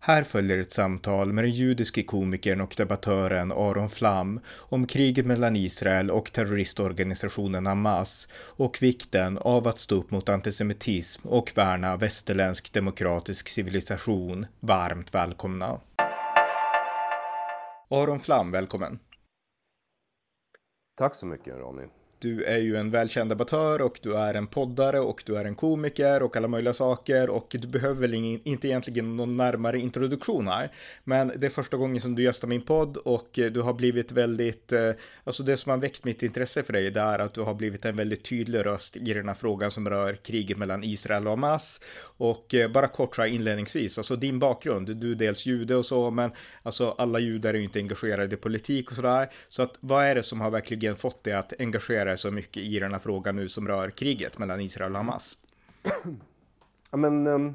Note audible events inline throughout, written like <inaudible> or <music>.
Här följer ett samtal med den judiske komikern och debattören Aron Flam om kriget mellan Israel och terroristorganisationen Hamas och vikten av att stå upp mot antisemitism och värna västerländsk demokratisk civilisation. Varmt välkomna! Aron Flam, välkommen! Tack så mycket Ronny. Du är ju en välkänd debattör och du är en poddare och du är en komiker och alla möjliga saker och du behöver väl inte egentligen någon närmare introduktion här. Men det är första gången som du gästar min podd och eh, du har blivit väldigt, eh, alltså det som har väckt mitt intresse för dig det är att du har blivit en väldigt tydlig röst i den här frågan som rör kriget mellan Israel och Hamas. Och eh, bara kort så här inledningsvis, alltså din bakgrund, du är dels jude och så, men alltså alla judar är ju inte engagerade i politik och sådär. Så att vad är det som har verkligen fått dig att engagera är så mycket i den här frågan nu som rör kriget mellan Israel och Hamas? <clears throat> Ja, men, um,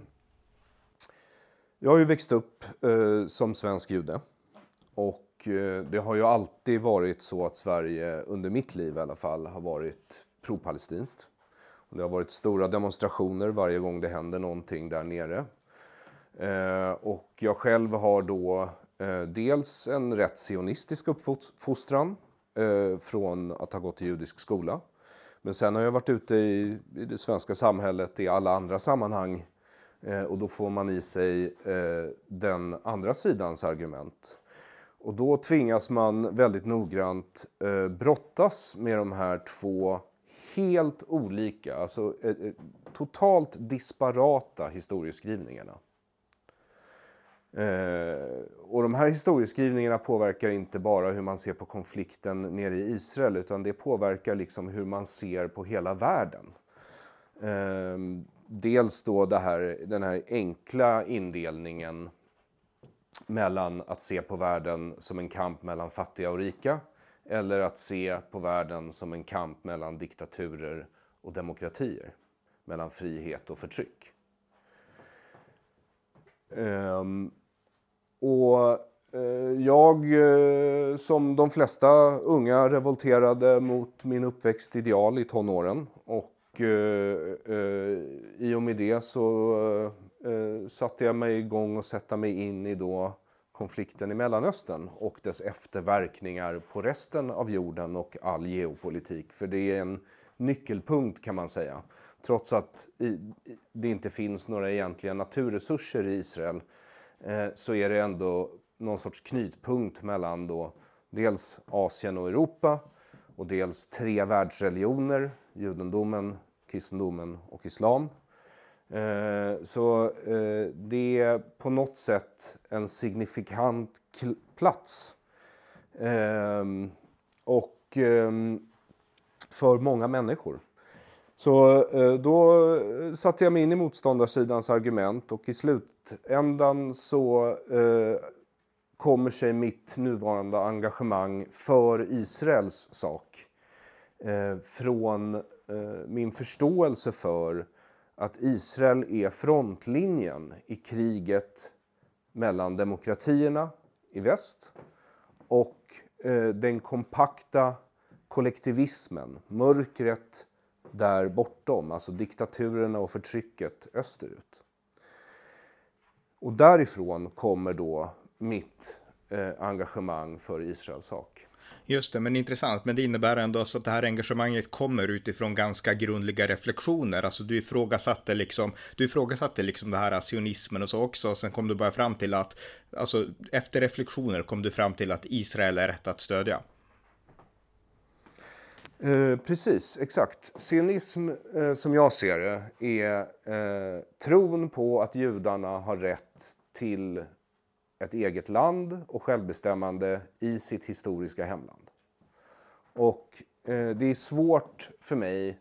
jag har ju växt upp uh, som svensk jude. Och uh, det har ju alltid varit så att Sverige, under mitt liv i alla fall, har varit pro-palestinskt. Det har varit stora demonstrationer varje gång det händer någonting där nere. Uh, och jag själv har då dels en rätt sionistisk uppfostran Eh, från att ha gått i judisk skola. Men sen har jag varit ute i, i det svenska samhället i alla andra sammanhang eh, och då får man i sig eh, den andra sidans argument. Och då tvingas man väldigt noggrant eh, brottas med de här två helt olika, alltså eh, eh totalt disparata historieskrivningarna. Eh, och de här historieskrivningarna påverkar inte bara hur man ser på konflikten nere i Israel utan det påverkar liksom hur man ser på hela världen. Eh, dels då det här, den här enkla indelningen mellan att se på världen som en kamp mellan fattiga och rika eller att se på världen som en kamp mellan diktaturer och demokratier, mellan frihet och förtryck. Um, och eh, jag, eh, som de flesta unga, revolterade mot min uppväxtideal i tonåren. Och eh, i och med det så satte jag mig igång och sätta mig in i då konflikten i Mellanöstern och dess efterverkningar på resten av jorden och all geopolitik. För det är en nyckelpunkt kan man säga. Trots att det inte finns några egentliga naturresurser i Israel Eh, så är det ändå någon sorts knytpunkt mellan då dels Asien och Europa och dels tre världsreligioner, judendomen, kristendomen och islam. Eh, så eh, det är på något sätt en signifikant plats. Ehm, och ehm, för många människor. Så eh, då eh, satte jag mig in i motståndarsidans argument och i slutändan så eh, kommer sig mitt nuvarande engagemang för Israels sak eh, från eh, min förståelse för att Israel är frontlinjen i kriget mellan demokratierna i väst och eh, den kompakta kollektivismen, mörkret där bortom, alltså diktaturerna och förtrycket österut. Och därifrån kommer då mitt eh, engagemang för Israels sak. Just det, men intressant. Men det innebär ändå alltså att det här engagemanget kommer utifrån ganska grundliga reflektioner. Alltså du ifrågasatte liksom, du ifrågasatte liksom det här sionismen och så också. sen kom du bara fram till att, alltså efter reflektioner kom du fram till att Israel är rätt att stödja. Eh, precis, exakt. Sionism, eh, som jag ser det, är eh, tron på att judarna har rätt till ett eget land och självbestämmande i sitt historiska hemland. Och eh, det är svårt för mig,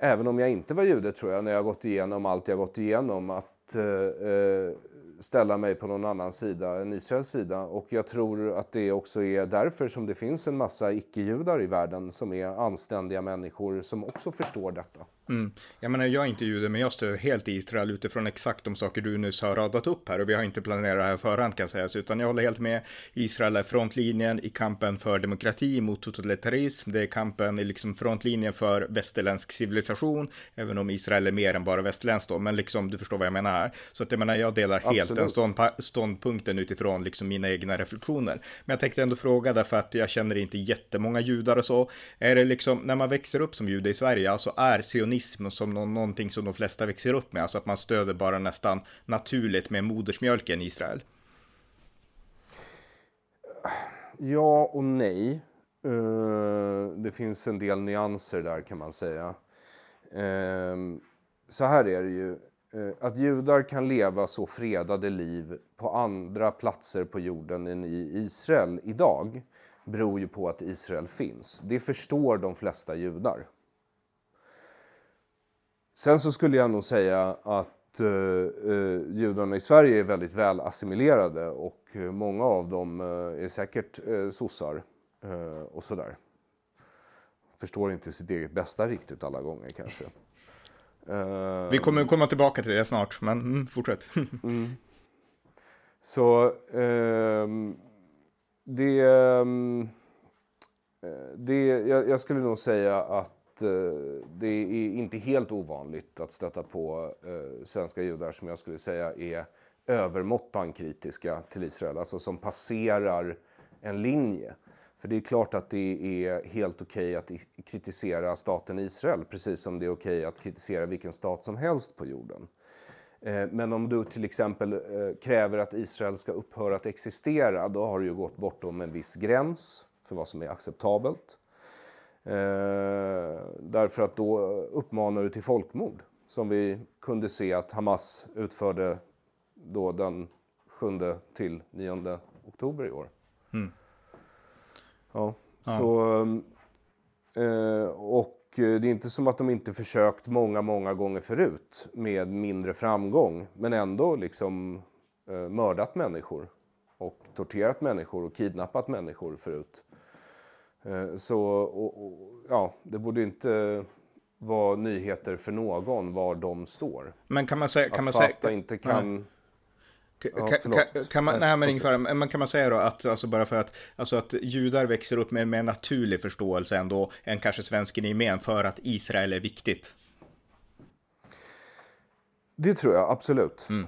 även om jag inte var jude tror jag, när jag gått igenom allt jag gått igenom, att eh, eh ställa mig på någon annan sida än Israels sida. Och jag tror att det också är därför som det finns en massa icke-judar i världen som är anständiga människor som också förstår detta. Mm. Jag menar, jag är inte jude, men jag stöder helt Israel utifrån exakt de saker du nyss har radat upp här och vi har inte planerat det här förhand kan sägas, utan jag håller helt med. Israel är frontlinjen i kampen för demokrati mot totalitarism. Det är kampen i liksom frontlinjen för västerländsk civilisation, även om Israel är mer än bara västerländskt då, men liksom du förstår vad jag menar här. Så att jag menar, jag delar helt Absolut. den ståndp ståndpunkten utifrån liksom mina egna reflektioner. Men jag tänkte ändå fråga därför att jag känner inte jättemånga judar och så. Är det liksom, när man växer upp som jude i Sverige, alltså är sionism sionism som någonting som de flesta växer upp med, alltså att man stöder bara nästan naturligt med modersmjölken i Israel? Ja och nej. Uh, det finns en del nyanser där kan man säga. Uh, så här är det ju. Eh, att judar kan leva så fredade liv på andra platser på jorden än i Israel idag beror ju på att Israel finns. Det förstår de flesta judar. Sen så skulle jag nog säga att eh, eh, judarna i Sverige är väldigt väl assimilerade och många av dem eh, är säkert eh, sossar eh, och sådär. Förstår inte sitt eget bästa riktigt alla gånger kanske. Eh, Vi kommer komma tillbaka till det snart, men mm, fortsätt. <laughs> mm. Så ehm, det, ehm, eh, det jag, jag skulle nog säga att Eh, det är inte helt ovanligt att stöta på eh, svenska judar som jag skulle säga är övermåttan kritiska till Israel, alltså som passerar en linje. För det är klart att det är helt okej okay att kritisera staten Israel, precis som det är okej okay att kritisera vilken stat som helst på jorden. Eh, men om du till exempel eh, kräver att Israel ska upphöra att existera, då har du ju gått bortom en viss gräns för vad som är acceptabelt. Eh, därför att då uppmanar du till folkmord som vi kunde se att Hamas utförde då den 7 till 9 oktober i år. Mm. Ja, ja, så... Eh, och det är inte som att de inte försökt många, många gånger förut med mindre framgång, men ändå liksom eh, mördat människor och torterat människor och kidnappat människor förut. Eh, så och, och, ja, det borde inte vara nyheter för någon var de står. Men kan man säga... Kan man säga, inte kan... Ja, kan, kan, kan, man, nej, men men kan man säga då att, alltså bara för att, alltså att judar växer upp med, med naturlig förståelse ändå, än kanske svensken i gemen, för att Israel är viktigt? Det tror jag, absolut. Mm.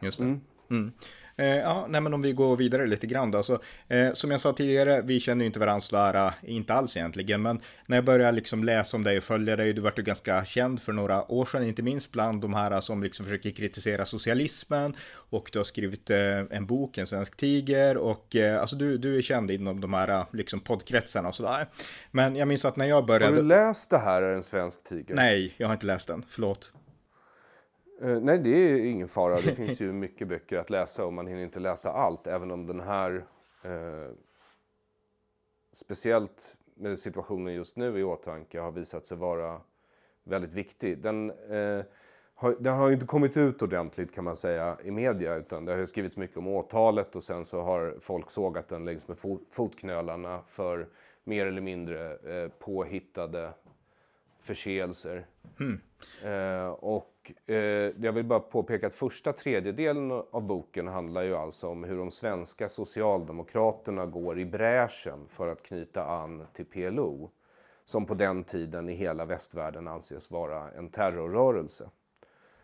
Just det. Mm. Mm. Eh, ja, nej, men om vi går vidare lite grann då. Så, eh, som jag sa tidigare, vi känner ju inte varandra så inte alls egentligen, men när jag började liksom läsa om dig och följa dig, du vart ju ganska känd för några år sedan, inte minst bland de här som liksom försöker kritisera socialismen och du har skrivit eh, en bok, En svensk tiger och eh, alltså du, du är känd inom de här liksom poddkretsarna och sådär. Men jag minns att när jag började... Har du läst det här, En svensk tiger? Nej, jag har inte läst den, förlåt. Uh, nej, det är ingen fara. Det finns ju mycket böcker att läsa och man hinner inte läsa allt. Även om den här, uh, speciellt med situationen just nu i åtanke, har visat sig vara väldigt viktig. Den, uh, har, den har inte kommit ut ordentligt kan man säga i media utan det har skrivits mycket om åtalet och sen så har folk sågat den längs med fotknölarna för mer eller mindre påhittade förseelser. Mm. och eh, jag vill bara påpeka att första tredjedelen av boken handlar ju alltså om hur de svenska socialdemokraterna går i bräschen för att knyta an till PLO. Som på den tiden i hela västvärlden anses vara en terrorrörelse.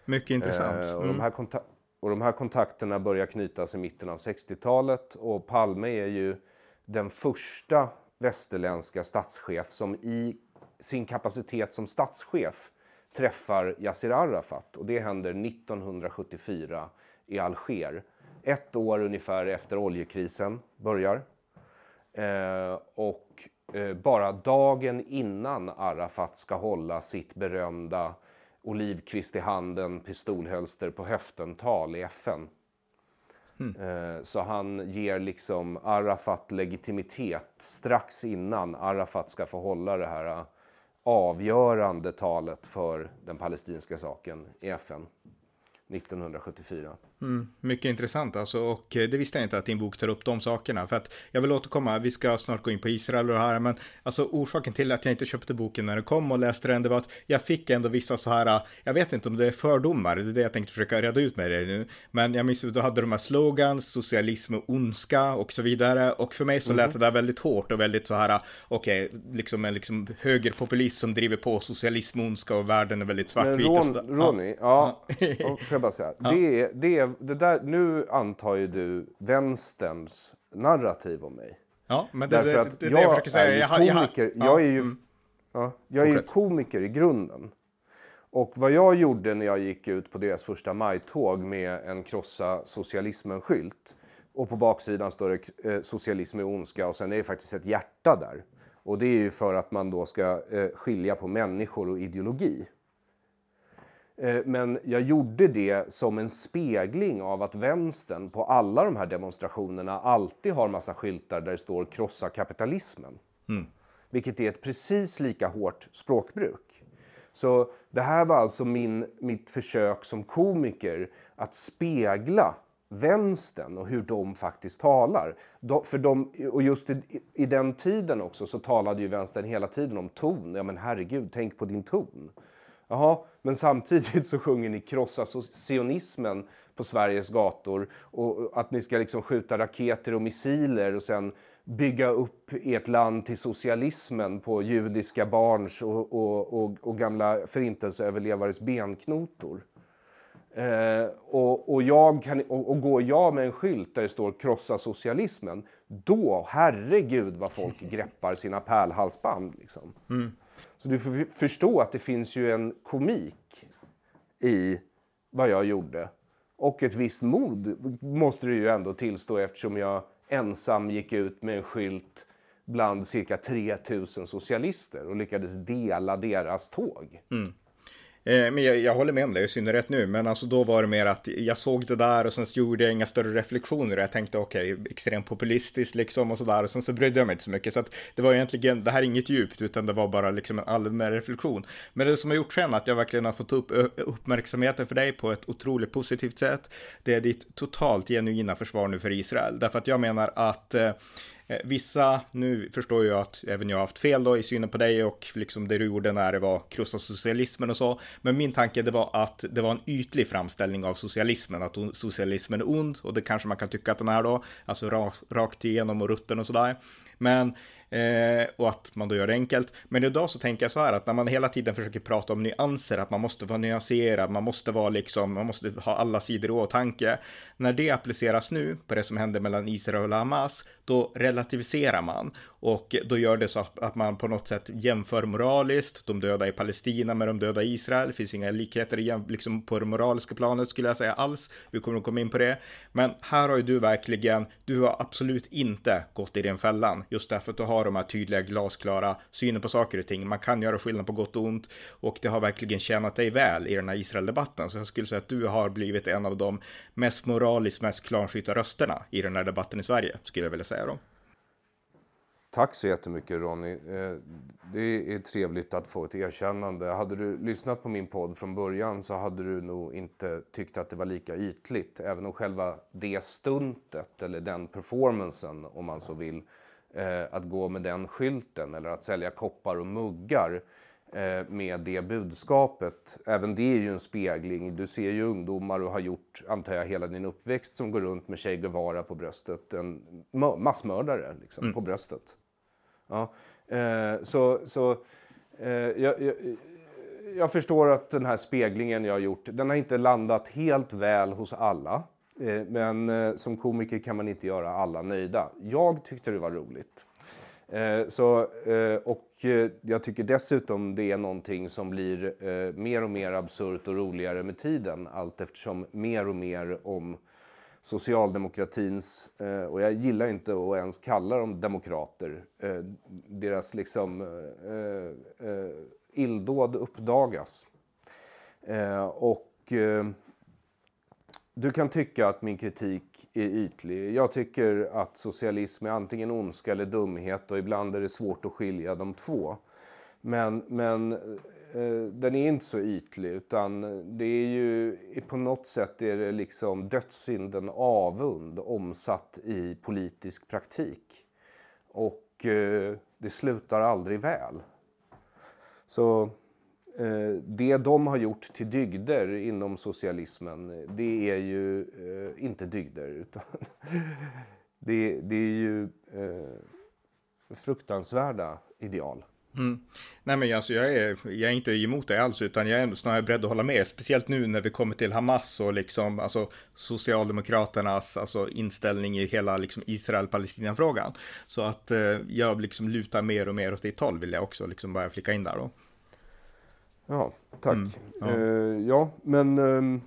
Mycket intressant. Mm. och, de här mm. och de här kontakterna börjar knytas i mitten av 60-talet och Palme är ju den första västerländska statschef som i sin kapacitet som statschef träffar Yassir Arafat och det händer 1974 i Alger. Ett år ungefär efter oljekrisen börjar. Eh, och eh, bara dagen innan Arafat ska hålla sitt berömda olivkvist i handen, pistolhölster på höften-tal i FN. Mm. Eh, så han ger liksom Arafat legitimitet strax innan Arafat ska få hålla det här avgörande talet för den palestinska saken i FN. 1974. Mm, mycket intressant alltså och eh, det visste jag inte att din bok tar upp de sakerna för att jag vill återkomma, vi ska snart gå in på Israel och det här men alltså orsaken till att jag inte köpte boken när den kom och läste den det var att jag fick ändå vissa så här, jag vet inte om det är fördomar, det är det jag tänkte försöka reda ut med dig nu men jag minns att du hade de här slogans, socialism och ondska och så vidare och för mig så lät det där väldigt hårt och väldigt så här, okej, okay, liksom en liksom högerpopulist som driver på socialism och ondska och världen är väldigt svartvit. Men Ron, Ronny, ja, ja. får jag bara säga, <laughs> ja. det, det det där, nu antar ju du vänsterns narrativ om mig. Ja, men det, Därför att det, det, jag, jag försöker säga. Jag, komiker, jag, jag är ju, mm. ja, jag är ju komiker i grunden. Och vad jag gjorde när jag gick ut på deras första majtåg med en krossa socialismen-skylt och på baksidan står det eh, socialism är ondska och sen är det faktiskt ett hjärta där. Och det är ju för att man då ska eh, skilja på människor och ideologi. Eh, men jag gjorde det som en spegling av att vänstern på alla de här demonstrationerna alltid har massa skyltar där det står krossa kapitalismen. Mm. Vilket är ett precis lika hårt språkbruk. Så det här var alltså min, mitt försök som komiker att spegla vänstern och hur de faktiskt talar. De, för de, och just i, i, den tiden också så talade ju vänstern hela tiden om ton. Ja men herregud, tänk på din ton. Jaha, men samtidigt så sjunger ni krossa sionismen på Sveriges gator och att ni ska liksom skjuta raketer och missiler och sen bygga upp ert land till socialismen på judiska barns och, och, och, och gamla förintelseöverlevares benknotor. Eh, och, och, jag kan, och, och går jag med en skylt där det står krossa socialismen, då, herregud vad folk greppar sina pärlhalsband. Liksom. Mm. Så du får förstå att det finns ju en komik i vad jag gjorde. Och ett visst mod måste du ju ändå tillstå eftersom jag ensam gick ut med en skylt bland cirka 3000 socialister och lyckades dela deras tåg. Mm. Eh, men jag, jag, håller med om det, i synnerhet nu. Men alltså då var det mer att jag såg det där och sen så gjorde jag inga större reflektioner. Jag tänkte okej, okay, extremt populistiskt liksom och sådär. Och sen så brydde jag mig inte så mycket. Så att det var egentligen, det här är inget djupt utan det var bara liksom en allmän reflektion. Men det som har gjort sen att jag verkligen har fått upp uppmärksamheten för dig på ett otroligt positivt sätt. Det är ditt totalt genuina försvar nu för Israel. Därför att jag menar att Eh, Eh, vissa, nu förstår jag att även jag har haft fel då i synen på dig och liksom det du gjorde när det var krossa socialismen och så. Men min tanke det var att det var en ytlig framställning av socialismen, att socialismen är ond och det kanske man kan tycka att den är då, alltså rakt igenom och rutten och sådär. Men Eh, och att man då gör det enkelt. Men idag så tänker jag så här att när man hela tiden försöker prata om nyanser, att man måste vara nyanserad, man måste vara liksom, man måste ha alla sidor i åtanke. När det appliceras nu på det som händer mellan Israel och Hamas, då relativiserar man och då gör det så att man på något sätt jämför moraliskt, de döda i Palestina med de döda i Israel. Det finns inga likheter liksom på det moraliska planet skulle jag säga alls. Vi kommer att komma in på det. Men här har ju du verkligen, du har absolut inte gått i den fällan, just därför att du har de här tydliga, glasklara synen på saker och ting. Man kan göra skillnad på gott och ont och det har verkligen tjänat dig väl i den här Israel-debatten. Så jag skulle säga att du har blivit en av de mest moraliskt mest klanskytta rösterna i den här debatten i Sverige, skulle jag vilja säga då. Tack så jättemycket Ronny. Eh, det är trevligt att få ett erkännande. Hade du lyssnat på min podd från början så hade du nog inte tyckt att det var lika ytligt. Även om själva det stuntet eller den performancen, om man så vill, eh, att gå med den skylten eller att sälja koppar och muggar eh, med det budskapet. Även det är ju en spegling. Du ser ju ungdomar och har gjort, antar jag, hela din uppväxt som går runt med Che Guevara på bröstet. En massmördare liksom, mm. på bröstet. Ja. Eh, så så eh, jag, jag, jag, förstår att den här speglingen jag har gjort, den har inte landat helt väl hos alla. Eh, men eh, som komiker kan man inte göra alla nöjda. Jag tyckte det var roligt. Eh, så, och jag tycker dessutom det är någonting som blir mer och mer absurt och roligare med tiden allt eftersom mer och mer om socialdemokratins, och jag gillar inte att ens kalla dem demokrater, deras liksom illdåd uppdagas. Och du kan tycka att min kritik är ytlig. Jag tycker att socialism är antingen ondska eller dumhet och ibland är det svårt att skilja de två. Men, men eh, den är inte så ytlig utan det är ju på något sätt är det liksom dödssynden avund omsatt i politisk praktik. Och eh, det slutar aldrig väl. Så Eh, det de har gjort till dygder inom socialismen, det är ju eh, inte dygder utan <laughs> det, det är ju eh, fruktansvärda ideal. Mm. Nej men alltså jag är, jag är inte emot det alls utan jag är ändå snarare beredd att hålla med. Speciellt nu när vi kommer till Hamas och liksom alltså Socialdemokraternas alltså, inställning i hela liksom Israel-Palestina-frågan. Så att eh, jag liksom lutar mer och mer åt ditt håll vill jag också liksom bara flika in där då. Ja, tack. Mm, ja. Uh, ja. men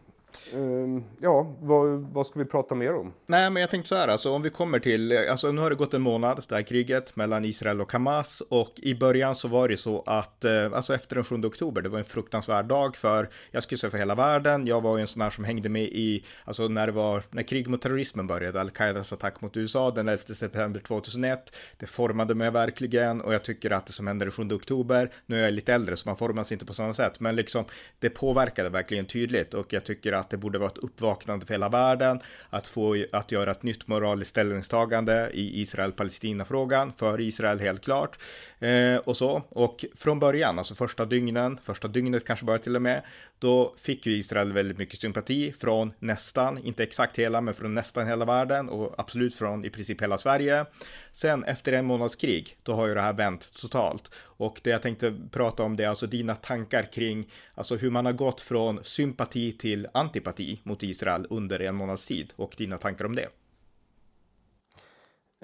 Ehm, ja, vad, vad, ska vi prata mer om? Nej, men jag tänkte så här, alltså om vi kommer till, alltså nu har det gått en månad, det här kriget mellan Israel och Hamas och i början så var det så att, eh, alltså efter den 7 oktober, det var en fruktansvärd dag för, jag skulle säga för hela världen, jag var ju en sån här som hängde med i, alltså när det var, när krig mot terrorismen började, Al-Qaidas attack mot USA den 11 september 2001, det formade mig verkligen och jag tycker att det som hände den 7 oktober, nu är jag lite äldre så man formas inte på samma sätt, men liksom det påverkade verkligen tydligt och jag tycker att det borde vara ett uppvaknande för hela världen, att få att göra ett nytt moraliskt ställningstagande i Israel-Palestina-frågan, för Israel helt klart, eh, och så. Och från början, alltså första dygnen, första dygnet kanske bara till och med, då fick ju Israel väldigt mycket sympati från nästan, inte exakt hela, men från nästan hela världen och absolut från i princip hela Sverige. Sen efter en månads krig, då har ju det här vänt totalt. Och det jag tänkte prata om det är alltså dina tankar kring alltså hur man har gått från sympati till antipati mot Israel under en månads tid och dina tankar om det.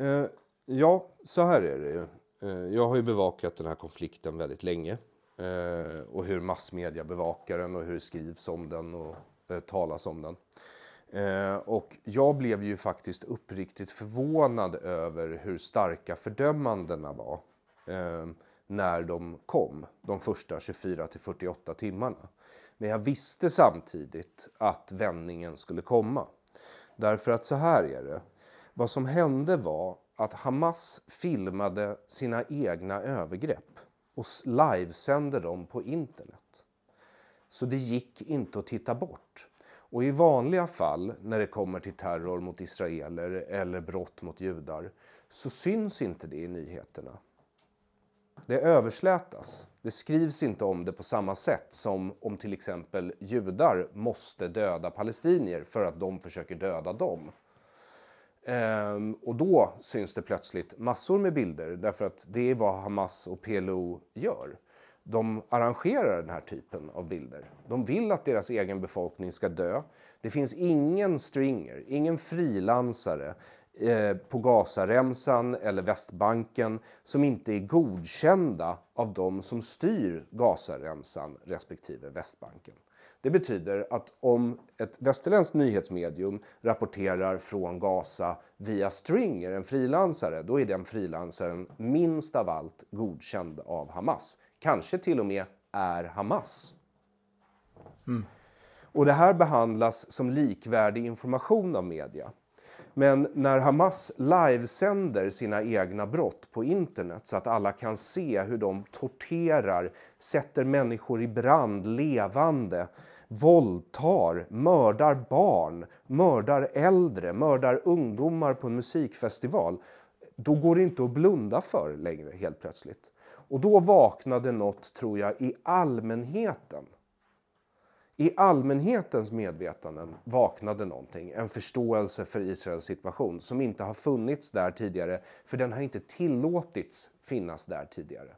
Uh, ja, så här är det ju. Uh, jag har ju bevakat den här konflikten väldigt länge uh, och hur massmedia bevakar den och hur det skrivs om den och talas om den. Eh, och jag blev ju faktiskt uppriktigt förvånad över hur starka fördömandena var eh, när de kom, de första 24 till 48 timmarna. Men jag visste samtidigt att vändningen skulle komma. Därför att så här är det. Vad som hände var att Hamas filmade sina egna övergrepp och livesände dem på internet. Så det gick inte att titta bort. Och i vanliga fall när det kommer till terror mot israeler eller brott mot judar så syns inte det i nyheterna. Det överslätas. Det skrivs inte om det på samma sätt som om till exempel judar måste döda palestinier för att de försöker döda dem. Ehm, och då syns det plötsligt massor med bilder därför att det är vad Hamas och PLO gör de arrangerar den här typen av bilder. De vill att deras egen befolkning ska dö. Det finns ingen stringer, ingen frilansare på Gazaremsan eller Västbanken som inte är godkända av de som styr Gazaremsan respektive Västbanken. Det betyder att om ett västerländskt nyhetsmedium rapporterar från Gaza via Stringer, en frilansare, då är den frilansaren minst av allt godkänd av Hamas kanske till och med är Hamas. Mm. Och det här behandlas som likvärdig information av media. Men när Hamas livesänder sina egna brott på internet så att alla kan se hur de torterar, sätter människor i brand levande, våldtar, mördar barn, mördar äldre, mördar ungdomar på en musikfestival. Då går det inte att blunda för längre helt plötsligt. Och då vaknade något, tror jag, i allmänheten. I allmänhetens medvetanden vaknade någonting, en förståelse för Israels situation som inte har funnits där tidigare, för den har inte tillåtits finnas där tidigare.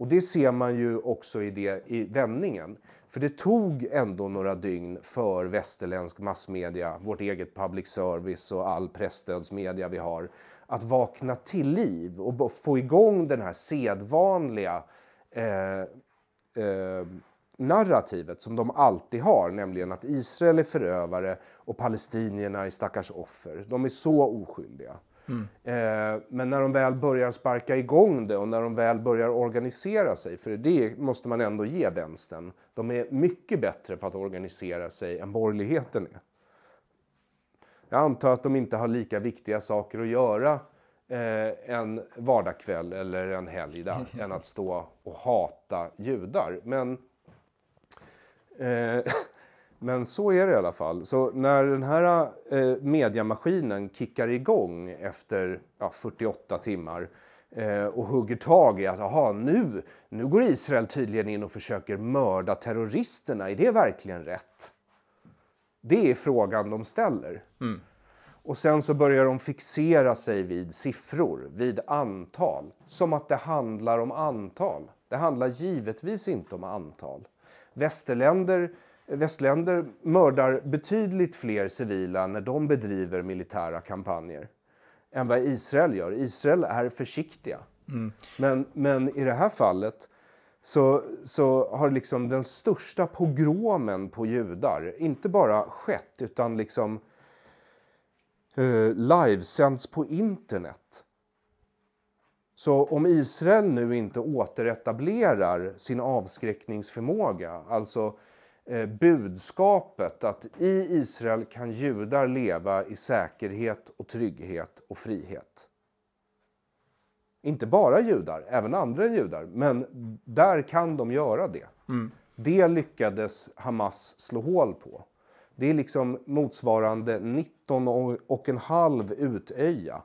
Och det ser man ju också i, det, i vändningen. För det tog ändå några dygn för västerländsk massmedia, vårt eget public service och all pressstödsmedia vi har, att vakna till liv och få igång den här sedvanliga eh, eh, narrativet som de alltid har, nämligen att Israel är förövare och palestinierna är stackars offer. De är så oskyldiga. Mm. Eh, men när de väl börjar sparka igång det och när de väl börjar organisera sig, för det måste man ändå ge vänstern, de är mycket bättre på att organisera sig än borgerligheten är. Jag antar att de inte har lika viktiga saker att göra eh, en vardagskväll eller en helg där, <laughs> än att stå och hata judar. Men, eh, <laughs> men så är det i alla fall. Så när den här eh, mediamaskinen kickar igång efter ja, 48 timmar eh, och hugger tag i att aha, nu, nu går Israel tydligen in och försöker mörda terroristerna. Är det verkligen rätt? Det är frågan de ställer. Mm. Och sen så börjar de fixera sig vid siffror, vid antal. Som att det handlar om antal. Det handlar givetvis inte om antal. Västerländer, västländer mördar betydligt fler civila när de bedriver militära kampanjer än vad Israel gör. Israel är försiktiga. Mm. Men, men i det här fallet så, så har liksom den största pogromen på judar inte bara skett utan liksom eh, livesänds på internet. Så om Israel nu inte återetablerar sin avskräckningsförmåga, alltså eh, budskapet att i Israel kan judar leva i säkerhet och trygghet och frihet. Inte bara judar, även andra än judar, men där kan de göra det. Mm. Det lyckades Hamas slå hål på. Det är liksom motsvarande 19 och en halv utöja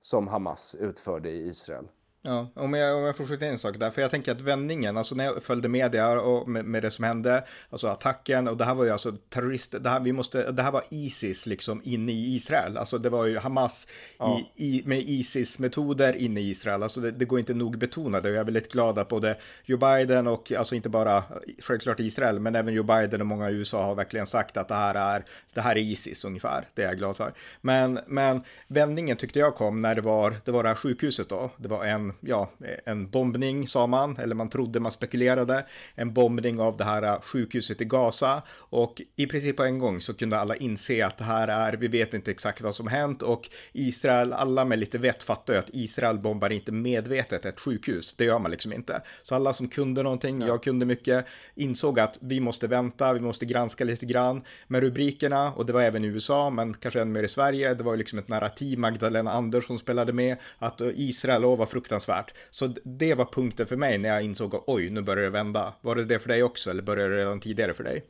som Hamas utförde i Israel. Ja, om jag, om jag får skjuta in en sak där, för jag tänker att vändningen, alltså när jag följde media och med, med det som hände, alltså attacken, och det här var ju alltså terrorister, det här, vi måste, det här var Isis liksom inne i Israel, alltså det var ju Hamas Ja. i, i, med Isis-metoder inne i Israel, alltså det, det går inte nog betona det, och jag är väldigt glad att både Joe Biden och, alltså inte bara självklart Israel, men även Joe Biden och många i USA har verkligen sagt att det här är, det här är Isis ungefär, det är jag glad för. Men, men vändningen tyckte jag kom när det var, det var det här sjukhuset då, det var en ja, en bombning sa man, eller man trodde, man spekulerade, en bombning av det här sjukhuset i Gaza. Och i princip på en gång så kunde alla inse att det här är, vi vet inte exakt vad som hänt. Och Israel, alla med lite vett fattar ju att Israel bombar inte medvetet ett sjukhus, det gör man liksom inte. Så alla som kunde någonting, jag kunde mycket, insåg att vi måste vänta, vi måste granska lite grann. Med rubrikerna och det var även i USA, men kanske än mer i Sverige, det var ju liksom ett narrativ, Magdalena Andersson spelade med, att Israel, åh vad fruktansvärt fruktansvärt. Så det var punkten för mig när jag insåg att oj, nu börjar det vända. Var det det för dig också eller började det redan tidigare för dig?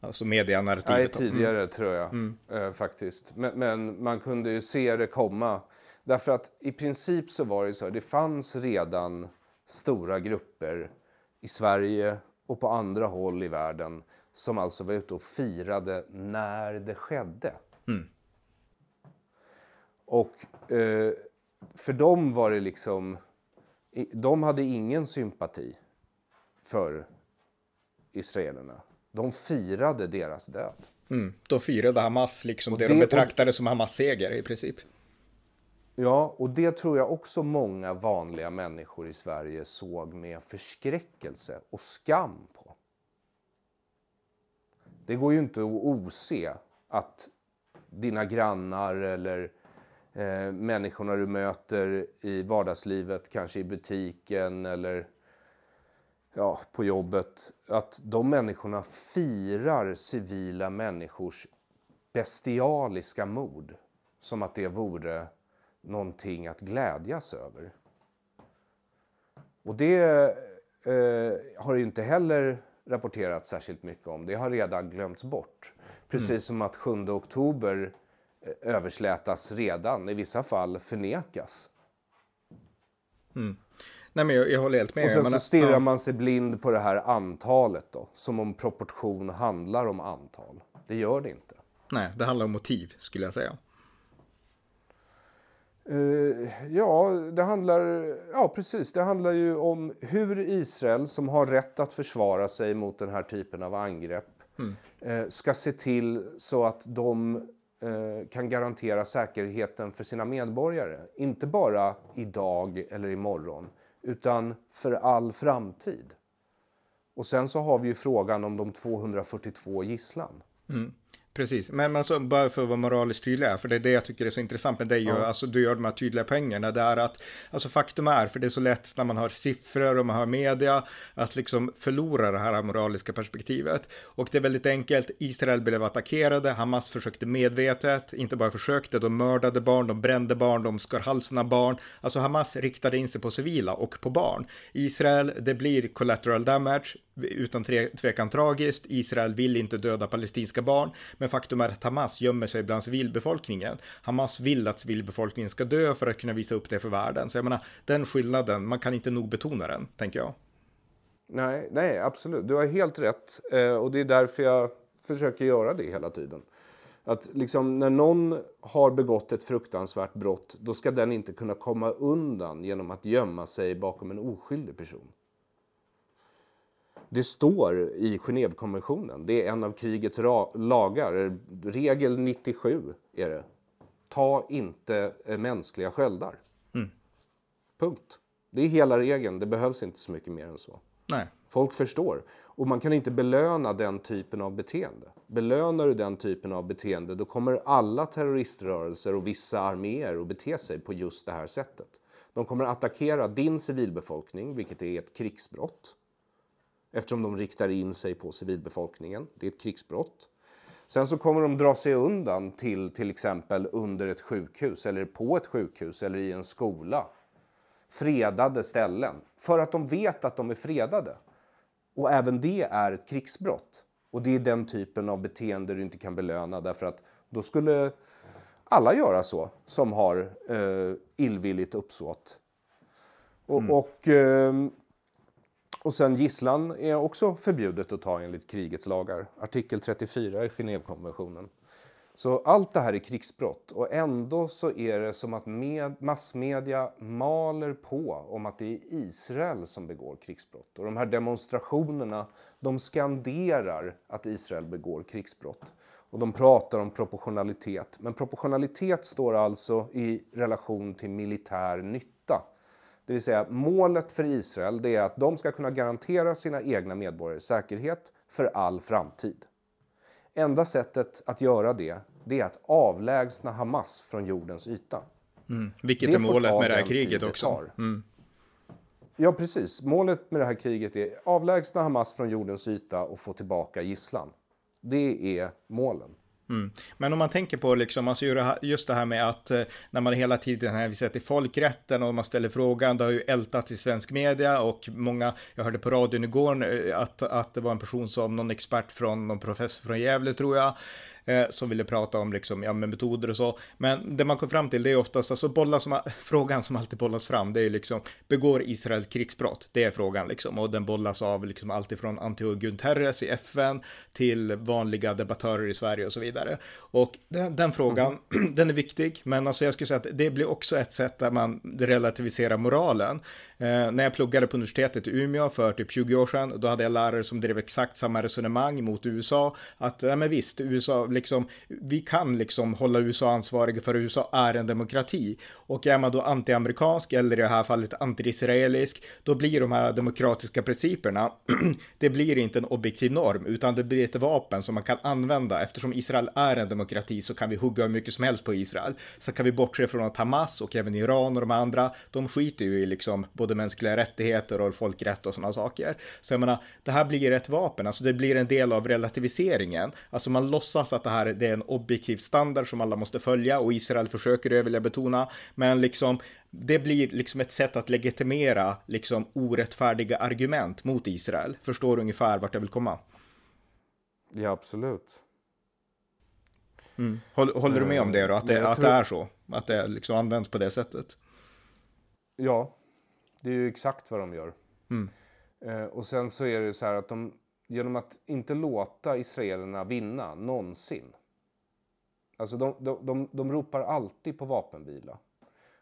Alltså medianarrativet. Nej, tidigare mm. tror jag mm. eh, faktiskt. Men, men, man kunde ju se det komma. Därför att i princip så var det så, det fanns redan stora grupper i Sverige och på andra håll i världen som alltså var ute och firade när det skedde. Mm. Och eh, för dem var det liksom... De hade ingen sympati för israelerna. De firade deras död. Mm, då firade Hamas liksom och det, det de betraktade och, som Hamas seger i princip. Ja, och det tror jag också många vanliga människor i Sverige såg med förskräckelse och skam på. Det går ju inte att ose att dina grannar eller eh, människorna du möter i vardagslivet, kanske i butiken eller ja, på jobbet, att de människorna firar civila människors bestialiska mord som att det vore någonting att glädjas över. Och det eh, har ju inte heller rapporterats särskilt mycket om. Det har redan glömts bort. Precis mm. som att 7 oktober överslätas redan, i vissa fall förnekas. Mm. Nej, men jag, jag håller helt med. Och sen så stirrar ja. man sig blind på det här antalet då, som om proportion handlar om antal. Det gör det inte. Nej, det handlar om motiv skulle jag säga. Uh, ja, det handlar, ja precis, det handlar ju om hur Israel, som har rätt att försvara sig mot den här typen av angrepp, mm. uh, ska se till så att de Eh, kan garantera säkerheten för sina medborgare. Inte bara idag eller imorgon, utan för all framtid. Och sen så har vi ju frågan om de 242 gisslan. Mm. Precis, men alltså, bara för att vara moraliskt tydlig för det är det jag tycker är så intressant med dig ja. och alltså, du gör de här tydliga pengarna, det är att, alltså faktum är, för det är så lätt när man har siffror och man har media, att liksom förlora det här moraliska perspektivet. Och det är väldigt enkelt, Israel blev attackerade, Hamas försökte medvetet, inte bara försökte, de mördade barn, de brände barn, de skar halsen av barn, alltså Hamas riktade in sig på civila och på barn. Israel, det blir collateral damage, utan tvekan tragiskt. Israel vill inte döda palestinska barn, men faktum är att Hamas gömmer sig bland civilbefolkningen. Hamas vill att civilbefolkningen ska dö för att kunna visa upp det för världen. Så jag menar, den skillnaden, man kan inte nog betona den, tänker jag. Nej, nej, absolut. Du har helt rätt. Eh, och det är därför jag försöker göra det hela tiden. Att liksom när någon har begått ett fruktansvärt brott, då ska den inte kunna komma undan genom att gömma sig bakom en oskyldig person. Det står i Genèvekonventionen. Det är en av krigets lagar. Regel 97 är det. Ta inte eh, mänskliga sköldar. Mm. Punkt. Det är hela regeln. Det behövs inte så mycket mer än så. Nej. Folk förstår. Och man kan inte belöna den typen av beteende. Belönar du den typen av beteende då kommer alla terroriströrelser och vissa arméer att bete sig på just det här sättet. De kommer att attackera din civilbefolkning, vilket är ett krigsbrott eftersom de riktar in sig på civilbefolkningen. Det är ett krigsbrott. Sen så kommer de dra sig undan till till exempel under ett sjukhus eller på ett sjukhus eller i en skola. Fredade ställen. För att de vet att de är fredade. Och även det är ett krigsbrott. Och det är den typen av beteende du inte kan belöna därför att då skulle alla göra så som har eh, illvilligt uppsåt. Och, mm. och eh, och sen gisslan är också förbjudet att ta enligt krigets lagar. Artikel 34 i Genèvekonventionen. Så allt det här är krigsbrott och ändå så är det som att med, massmedia maler på om att det är Israel som begår krigsbrott. Och de här demonstrationerna, de skanderar att Israel begår krigsbrott. Och de pratar om proportionalitet. Men proportionalitet står alltså i relation till militär nytta. Det vill säga målet för Israel det är att de ska kunna garantera sina egna medborgare säkerhet för all framtid. Enda sättet att göra det, det är att avlägsna Hamas från jordens yta. Mm. Vilket det är målet med det här kriget också. Mm. Ja, precis. Målet med det här kriget är avlägsna Hamas från jordens yta och få tillbaka gisslan. Det är målen. Mm. Men om man tänker på liksom, alltså just det här med att eh, när man hela tiden hänvisar till folkrätten och man ställer frågan, det har ju ältats i svensk media och många, jag hörde på radion igår eh, att, att det var en person som, någon expert från, någon professor från Gävle tror jag, eh, som ville prata om liksom, ja, med metoder och så. Men det man kom fram till det är oftast, alltså bollar som, <laughs> frågan som alltid bollas fram, det är liksom, begår Israel krigsbrott? Det är frågan liksom, och den bollas av liksom alltifrån Antio Guterres i FN till vanliga debattörer i Sverige och så vidare. Och den, den frågan, mm. <clears throat> den är viktig, men alltså jag skulle säga att det blir också ett sätt där man relativiserar moralen. Eh, när jag pluggade på universitetet i Umeå för typ 20 år sedan, då hade jag lärare som drev exakt samma resonemang mot USA, att ja men visst, USA liksom, vi kan liksom hålla USA ansvariga för USA är en demokrati. Och är man då antiamerikansk eller i det här fallet antiisraelisk, då blir de här demokratiska principerna, <clears throat> det blir inte en objektiv norm, utan det blir ett vapen som man kan använda. Eftersom Israel är en demokrati så kan vi hugga hur mycket som helst på Israel. Så kan vi bortse från att Hamas och även Iran och de andra, de skiter ju i liksom både mänskliga rättigheter och folkrätt och sådana saker. Så jag menar, det här blir ett vapen, alltså det blir en del av relativiseringen. Alltså man låtsas att det här det är en objektiv standard som alla måste följa och Israel försöker det vill jag betona. Men liksom det blir liksom ett sätt att legitimera liksom orättfärdiga argument mot Israel. Förstår du ungefär vart jag vill komma? Ja, absolut. Mm. Håller, håller, du med om det då? Att det, att det är så? Att det liksom används på det sättet? Ja, det är ju exakt vad de gör. Mm. Eh, och sen så är det så här att de genom att inte låta israelerna vinna någonsin. Alltså de, de, de, de ropar alltid på vapenvila.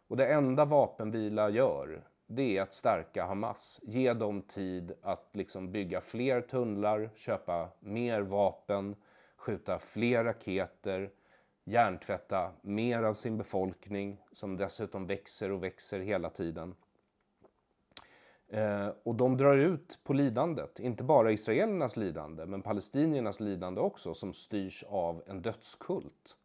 Och det enda vapenvila gör, det är att stärka Hamas. Ge dem tid att liksom bygga fler tunnlar, köpa mer vapen, skjuta fler raketer, hjärntvätta mer av sin befolkning som dessutom växer och växer hela tiden. Eh, och de drar ut på lidandet, inte bara israelernas lidande, men palestiniernas lidande också, som styrs av en dödskult.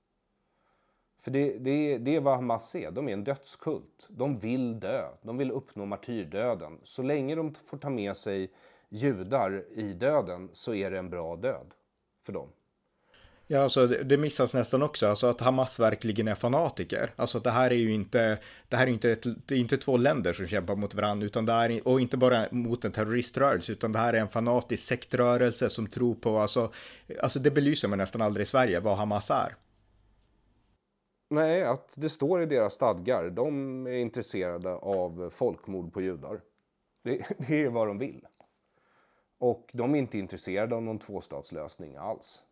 För det, det, det är vad Hamas är, de är en dödskult. De vill dö, de vill uppnå martyrdöden. Så länge de får ta med sig judar i döden så är det en bra död för dem. Ja, alltså det, det missas nästan också, alltså att Hamas verkligen är fanatiker. Alltså det här är ju inte, det här är inte, ett, det är inte två länder som kämpar mot varandra, utan det är, och inte bara mot en terroriströrelse, utan det här är en fanatisk sektrörelse som tror på, alltså, alltså det belyser man nästan aldrig i Sverige, vad Hamas är. Nej, att det står i deras stadgar. De är intresserade av folkmord på judar. Det, det är vad de vill. Och de är inte intresserade av någon tvåstatslösning alls.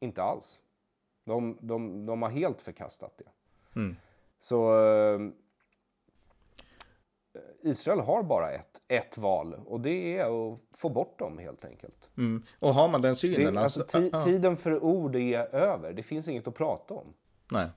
Inte alls. De, de, de har helt förkastat det. Mm. Så eh, Israel har bara ett, ett val och det är att få bort dem helt enkelt. Mm. Och har man den synen? Det, alltså, alltså tiden för ord är över. Det finns inget att prata om. Nej.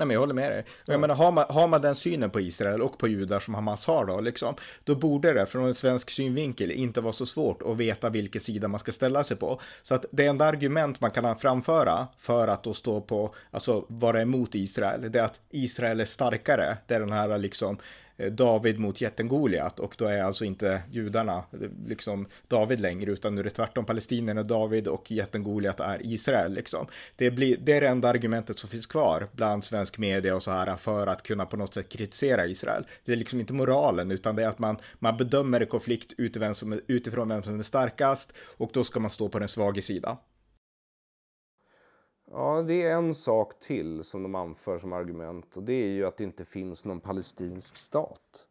Nej, men jag håller med dig. Jag mm. menar, har man, har man den synen på Israel och på judar som Hamas har då, liksom, då borde det från en svensk synvinkel inte vara så svårt att veta vilken sida man ska ställa sig på. Så att det enda argument man kan framföra för att då stå på, alltså vara emot Israel, det är att Israel är starkare. Det är den här liksom Eh, David mot jätten Goliat och då är alltså inte judarna eh, liksom David längre utan nu är det tvärtom palestinierna David och jätten Goliat är Israel liksom. Det, blir, det är det enda argumentet som finns kvar bland svensk media och så här för att kunna på något sätt kritisera Israel. Det är liksom inte moralen utan det är att man, man bedömer en konflikt utifrån vem som är starkast och då ska man stå på den svaga sida. Ja, det är en sak till som de anför som argument och det är ju att det inte finns någon palestinsk stat.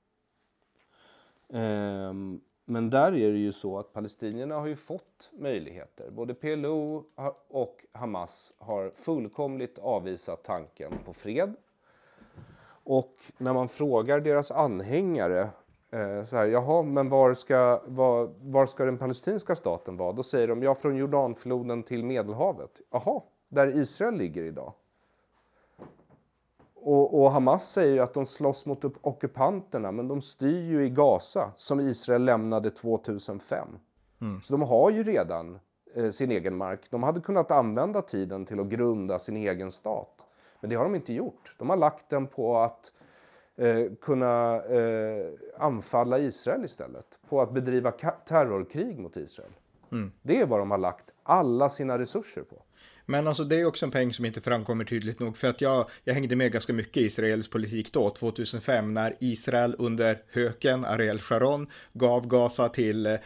Ehm, men där är det ju så att palestinierna har ju fått möjligheter. Både PLO och Hamas har fullkomligt avvisat tanken på fred. Och när man frågar deras anhängare eh, så här, jaha, men var ska, var, var ska den palestinska staten vara? Då säger de, ja, från Jordanfloden till Medelhavet. Jaha, där Israel ligger idag. Och, och, Hamas säger ju att de slåss mot ockupanterna men de styr ju i Gaza som Israel lämnade 2005. Mm. Så de har ju redan eh, sin egen mark. De hade kunnat använda tiden till att grunda sin egen stat. Men det har de inte gjort. De har lagt den på att eh, kunna eh, anfalla Israel istället. På att bedriva terrorkrig mot Israel. Mm. Det är vad de har lagt alla sina resurser på. Men alltså det är också en peng som inte framkommer tydligt nog för att jag, jag hängde med ganska mycket i Israels politik då, 2005, när Israel under höken, Ariel Sharon, gav Gaza till, eh,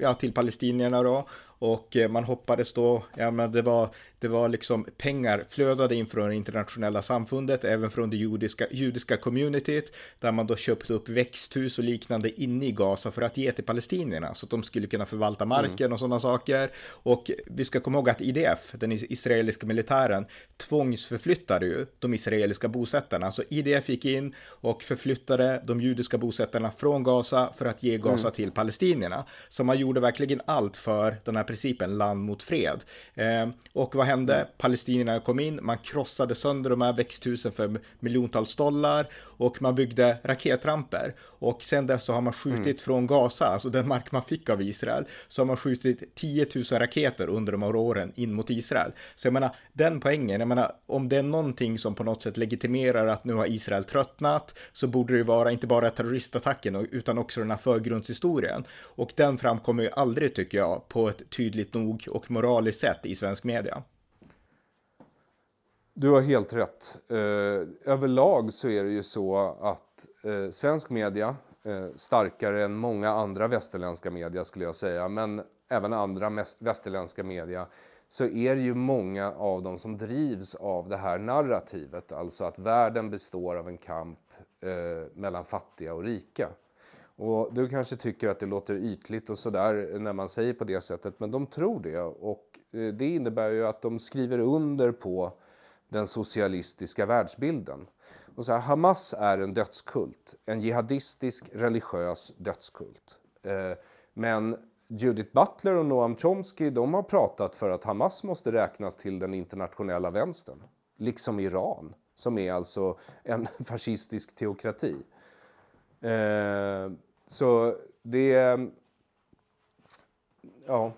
ja, till palestinierna då. Och eh, man hoppades då, ja men det var, det var liksom pengar flödade in från det internationella samfundet, även från det judiska, judiska communityt, där man då köpte upp växthus och liknande inne i Gaza för att ge till palestinierna, så att de skulle kunna förvalta marken mm. och sådana saker. Och vi ska komma ihåg att IDF, den israeliska militären, tvångsförflyttade ju de israeliska bosättarna. Så IDF gick in och förflyttade de judiska bosättarna från Gaza för att ge Gaza mm. till palestinierna. Så man gjorde verkligen allt för den här principen land mot fred. Eh, och vad hände? Palestinierna kom in, man krossade sönder de här växthusen för miljontals dollar och man byggde raketramper. Och sen dess så har man skjutit mm. från Gaza, alltså den mark man fick av Israel, så har man skjutit 10 000 raketer under de här åren in mot Israel. Så jag menar, den poängen, jag menar, om det är någonting som på något sätt legitimerar att nu har Israel tröttnat, så borde det vara inte bara terroristattacken, utan också den här förgrundshistorien. Och den framkommer ju aldrig, tycker jag, på ett tydligt nog och moraliskt sätt i svensk media. Du har helt rätt. Eh, överlag så är det ju så att eh, svensk media, eh, starkare än många andra västerländska media skulle jag säga, men även andra västerländska media, så är det ju många av dem som drivs av det här narrativet, alltså att världen består av en kamp mellan fattiga och rika. Och du kanske tycker att det låter ytligt och sådär när man säger på det sättet, men de tror det. Och det innebär ju att de skriver under på den socialistiska världsbilden. Och så här, Hamas är en dödskult, en jihadistisk religiös dödskult. Eh, men Judith Butler och Noam Chomsky de har pratat för att Hamas måste räknas till den internationella vänstern. Liksom Iran, som är alltså en <laughs> fascistisk teokrati. Eh, så det. Ja.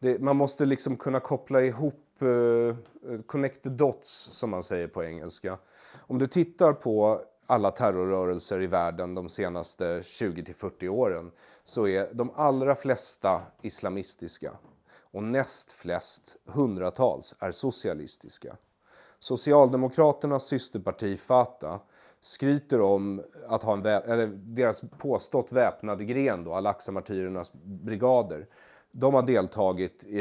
Det, man måste liksom kunna koppla ihop, Typ, eh, eh, connect the dots som man säger på engelska. Om du tittar på alla terrorrörelser i världen de senaste 20 till 40 åren så är de allra flesta islamistiska och näst flest, hundratals, är socialistiska. Socialdemokraternas systerparti Fatah skryter om att ha en eller deras påstått väpnade gren då, Al-Aqsa-martyrernas brigader. De har deltagit i,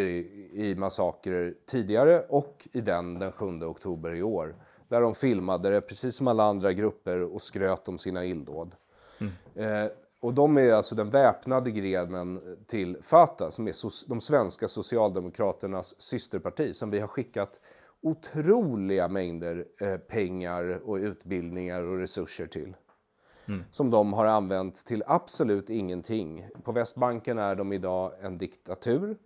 i massakrer tidigare och i den den 7 oktober i år. Där de filmade det precis som alla andra grupper och skröt om sina illdåd. Mm. Eh, och de är alltså den väpnade grenen till Fatah som är so de svenska socialdemokraternas systerparti som vi har skickat otroliga mängder eh, pengar och utbildningar och resurser till. Mm. Som de har använt till absolut ingenting. På Västbanken är de idag en diktatur.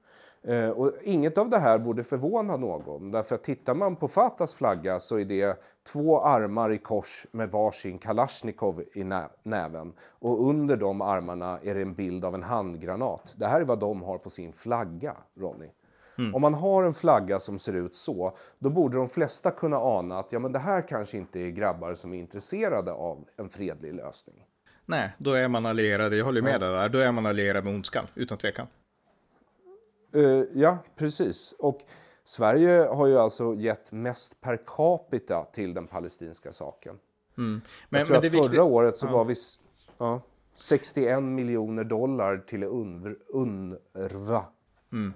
Eh, och inget av det här borde förvåna någon. Därför att tittar man på Fatahs flagga så är det två armar i kors med varsin Kalashnikov i nä näven. Och under de armarna är det en bild av en handgranat. Det här är vad de har på sin flagga, Ronny. Mm. Om man har en flagga som ser ut så, då borde de flesta kunna ana att ja, men det här kanske inte är grabbar som är intresserade av en fredlig lösning. Nej, då är man allierade, jag håller med ja. dig där, då är man allierad med ondskan, utan tvekan. Uh, ja, precis. Och Sverige har ju alltså gett mest per capita till den palestinska saken. Mm. Men, jag tror men att förra viktigt... året så ja. gav vi ja, 61 miljoner dollar till UNRWA. Mm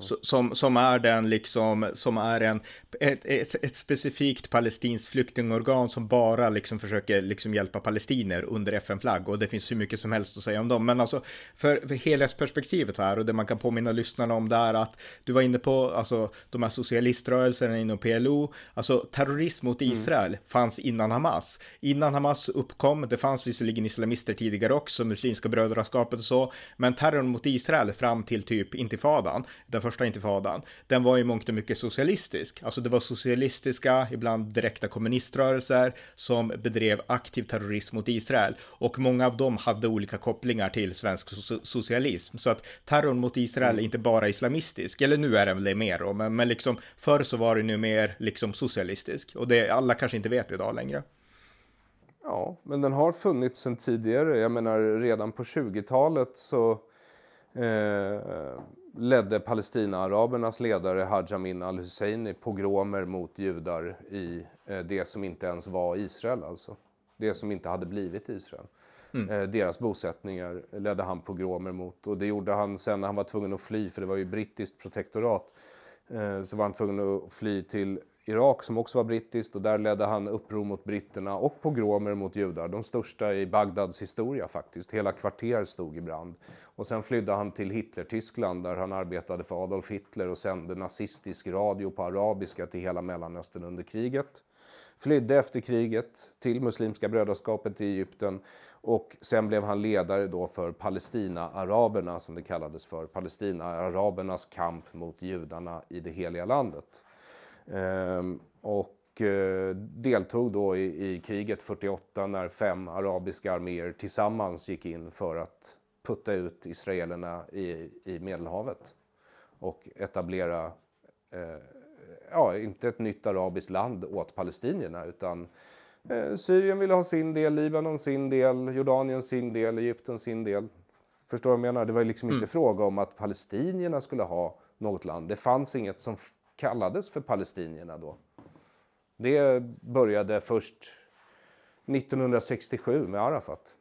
som, som är den liksom, som är en, ett, ett, ett, specifikt palestinskt flyktingorgan som bara liksom försöker liksom hjälpa palestiner under FN-flagg och det finns hur mycket som helst att säga om dem. Men alltså för, för helhetsperspektivet här och det man kan påminna lyssnarna om det är att du var inne på alltså de här socialiströrelserna inom PLO, alltså terrorism mot mm. Israel mm. fanns innan Hamas. Innan Hamas uppkom, det fanns visserligen islamister tidigare också, muslimska brödraskapet och så, men terrorn mot Israel fram till typ intifadan, den första intifadan, den var i mångt och mycket socialistisk. Alltså det var socialistiska, ibland direkta kommuniströrelser som bedrev aktiv terrorism mot Israel och många av dem hade olika kopplingar till svensk so socialism. Så att terrorn mot Israel är mm. inte bara islamistisk, eller nu är den väl det mer då, men, men liksom förr så var det nu mer liksom socialistisk och det alla kanske inte vet idag längre. Ja, men den har funnits sedan tidigare. Jag menar redan på 20-talet så eh, ledde Palestina-arabernas ledare Haj Amin al-Husseini pogromer mot judar i eh, det som inte ens var Israel, alltså. Det som inte hade blivit Israel. Mm. Eh, deras bosättningar ledde han pogromer mot och det gjorde han sen när han var tvungen att fly, för det var ju brittiskt protektorat. Eh, så var han tvungen att fly till Irak som också var brittiskt och där ledde han uppror mot britterna och pogromer mot judar. De största i Bagdads historia faktiskt. Hela kvarter stod i brand. Och sen flydde han till Hitler-Tyskland där han arbetade för Adolf Hitler och sände nazistisk radio på arabiska till hela Mellanöstern under kriget. Flydde efter kriget till Muslimska brödraskapet i Egypten och sen blev han ledare då för Palestina-araberna som det kallades för. Palestina-arabernas kamp mot judarna i det heliga landet. Ehm, och eh, deltog då i, i kriget 48 när fem arabiska arméer tillsammans gick in för att putta ut israelerna i, i Medelhavet och etablera, eh, ja, inte ett nytt arabiskt land åt palestinierna utan eh, Syrien ville ha sin del, Libanon sin del, Jordanien sin del, Egypten sin del. Förstår du vad jag menar? Det var liksom mm. inte fråga om att palestinierna skulle ha något land. Det fanns inget som kallades för palestinierna då. Det började först 1967 med Arafat.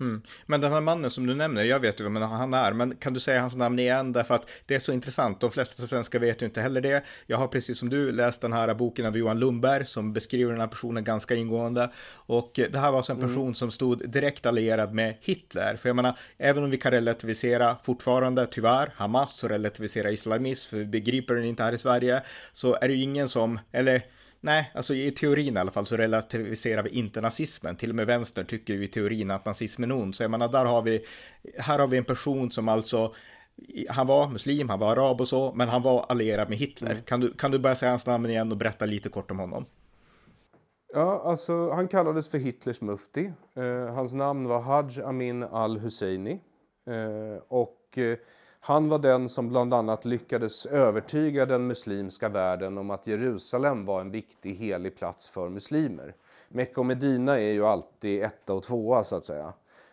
Mm. Men den här mannen som du nämner, jag vet ju vem han är, men kan du säga hans namn igen? Därför att det är så intressant, de flesta svenskar vet ju inte heller det. Jag har precis som du läst den här boken av Johan Lundberg som beskriver den här personen ganska ingående. Och det här var alltså en person mm. som stod direkt allierad med Hitler. För jag menar, även om vi kan relativisera fortfarande, tyvärr, Hamas och relativisera islamism, för vi begriper den inte här i Sverige, så är det ju ingen som, eller Nej, alltså i teorin i alla fall så relativiserar vi inte nazismen. Till och med vänster tycker ju i teorin att nazismen är ond. Så jag menar, där har vi, här har vi en person som alltså han var muslim, han var arab och så, men han var allierad med Hitler. Mm. Kan, du, kan du börja säga hans namn igen och berätta lite kort om honom? Ja, alltså, han kallades för Hitlers mufti. Eh, hans namn var Haj Amin al-Husseini. Eh, och eh, han var den som bland annat lyckades övertyga den muslimska världen om att Jerusalem var en viktig helig plats för muslimer. Mecka och Medina är ju alltid etta och tvåa så att säga.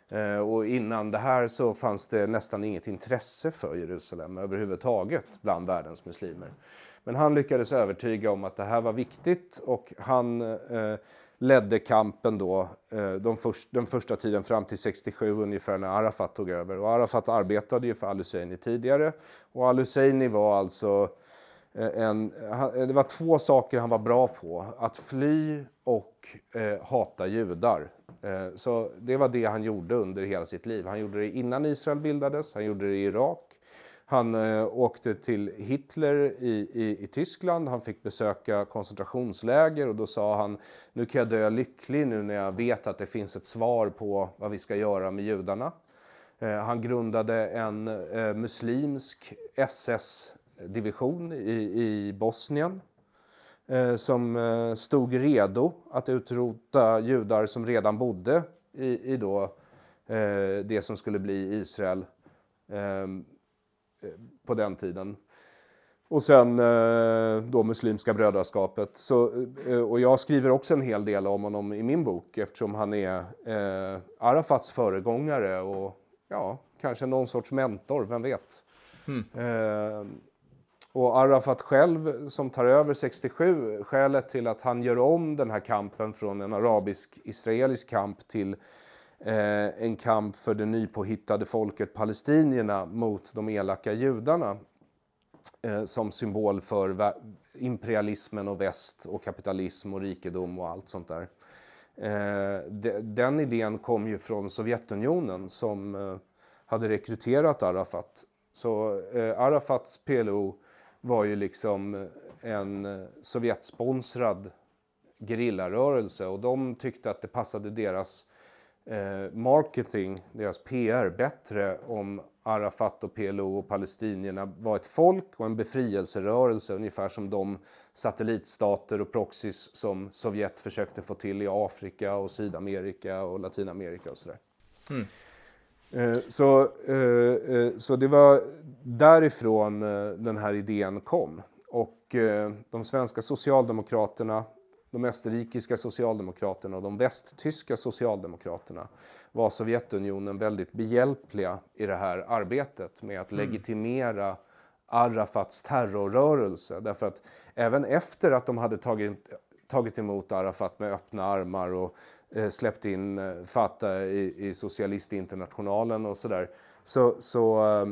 Eh, och innan det här så fanns det nästan inget intresse för Jerusalem överhuvudtaget bland världens muslimer. Men han lyckades övertyga om att det här var viktigt och han eh, ledde kampen då eh, de först, den första tiden fram till 67 ungefär när Arafat tog över. Och Arafat arbetade ju för al-Husseini tidigare och al-Husseini var alltså eh, en, eh, det var två saker han var bra på. Att fly och eh, hata judar. Eh, så det var det han gjorde under hela sitt liv. Han gjorde det innan Israel bildades, han gjorde det i Irak. Han eh, åkte till Hitler i, i, i, Tyskland, han fick besöka koncentrationsläger och då sa han nu kan jag dö lycklig nu när jag vet att det finns ett svar på vad vi ska göra med judarna. Eh, han grundade en eh, muslimsk SS-division i, i Bosnien eh, som eh, stod redo att utrota judar som redan bodde i, i då, eh, det som skulle bli Israel eh, på den tiden. Och sen eh, då Muslimska brödraskapet. Så, eh, och jag skriver också en hel del om honom i min bok eftersom han är Arafats föregångare och ja, kanske någon sorts mentor, vem vet. Mm. Och Arafat själv som tar över 67, skälet till att han gör om den här kampen från en arabisk-israelisk kamp till eh, en kamp för det nypåhittade folket palestinierna mot de elaka judarna eh, som symbol för imperialismen och väst och kapitalism och rikedom och allt sånt där. Eh, de, den idén kom ju från Sovjetunionen som eh, hade rekryterat Arafat. Så eh, Arafats PLO var ju liksom en eh, Sovjetsponsrad gerillarörelse och de tyckte att det passade deras eh, marketing, deras PR bättre om Arafat och PLO och palestinierna var ett folk och en befrielserörelse ungefär som de satellitstater och proxys som Sovjet försökte få till i Afrika och Sydamerika och Latinamerika och sådär. Mm. Eh, så, eh, eh, så det var därifrån den här idén kom. Och de svenska socialdemokraterna, de österrikiska socialdemokraterna och de västtyska socialdemokraterna var Sovjetunionen väldigt behjälpliga i det här arbetet med att mm. legitimera Arafats terrorrörelse. Därför att även efter att de hade tagit, tagit emot Arafat med öppna armar och Eh, släppt in eh, Fatah i, i socialistinternationalen och sådär så, så, eh,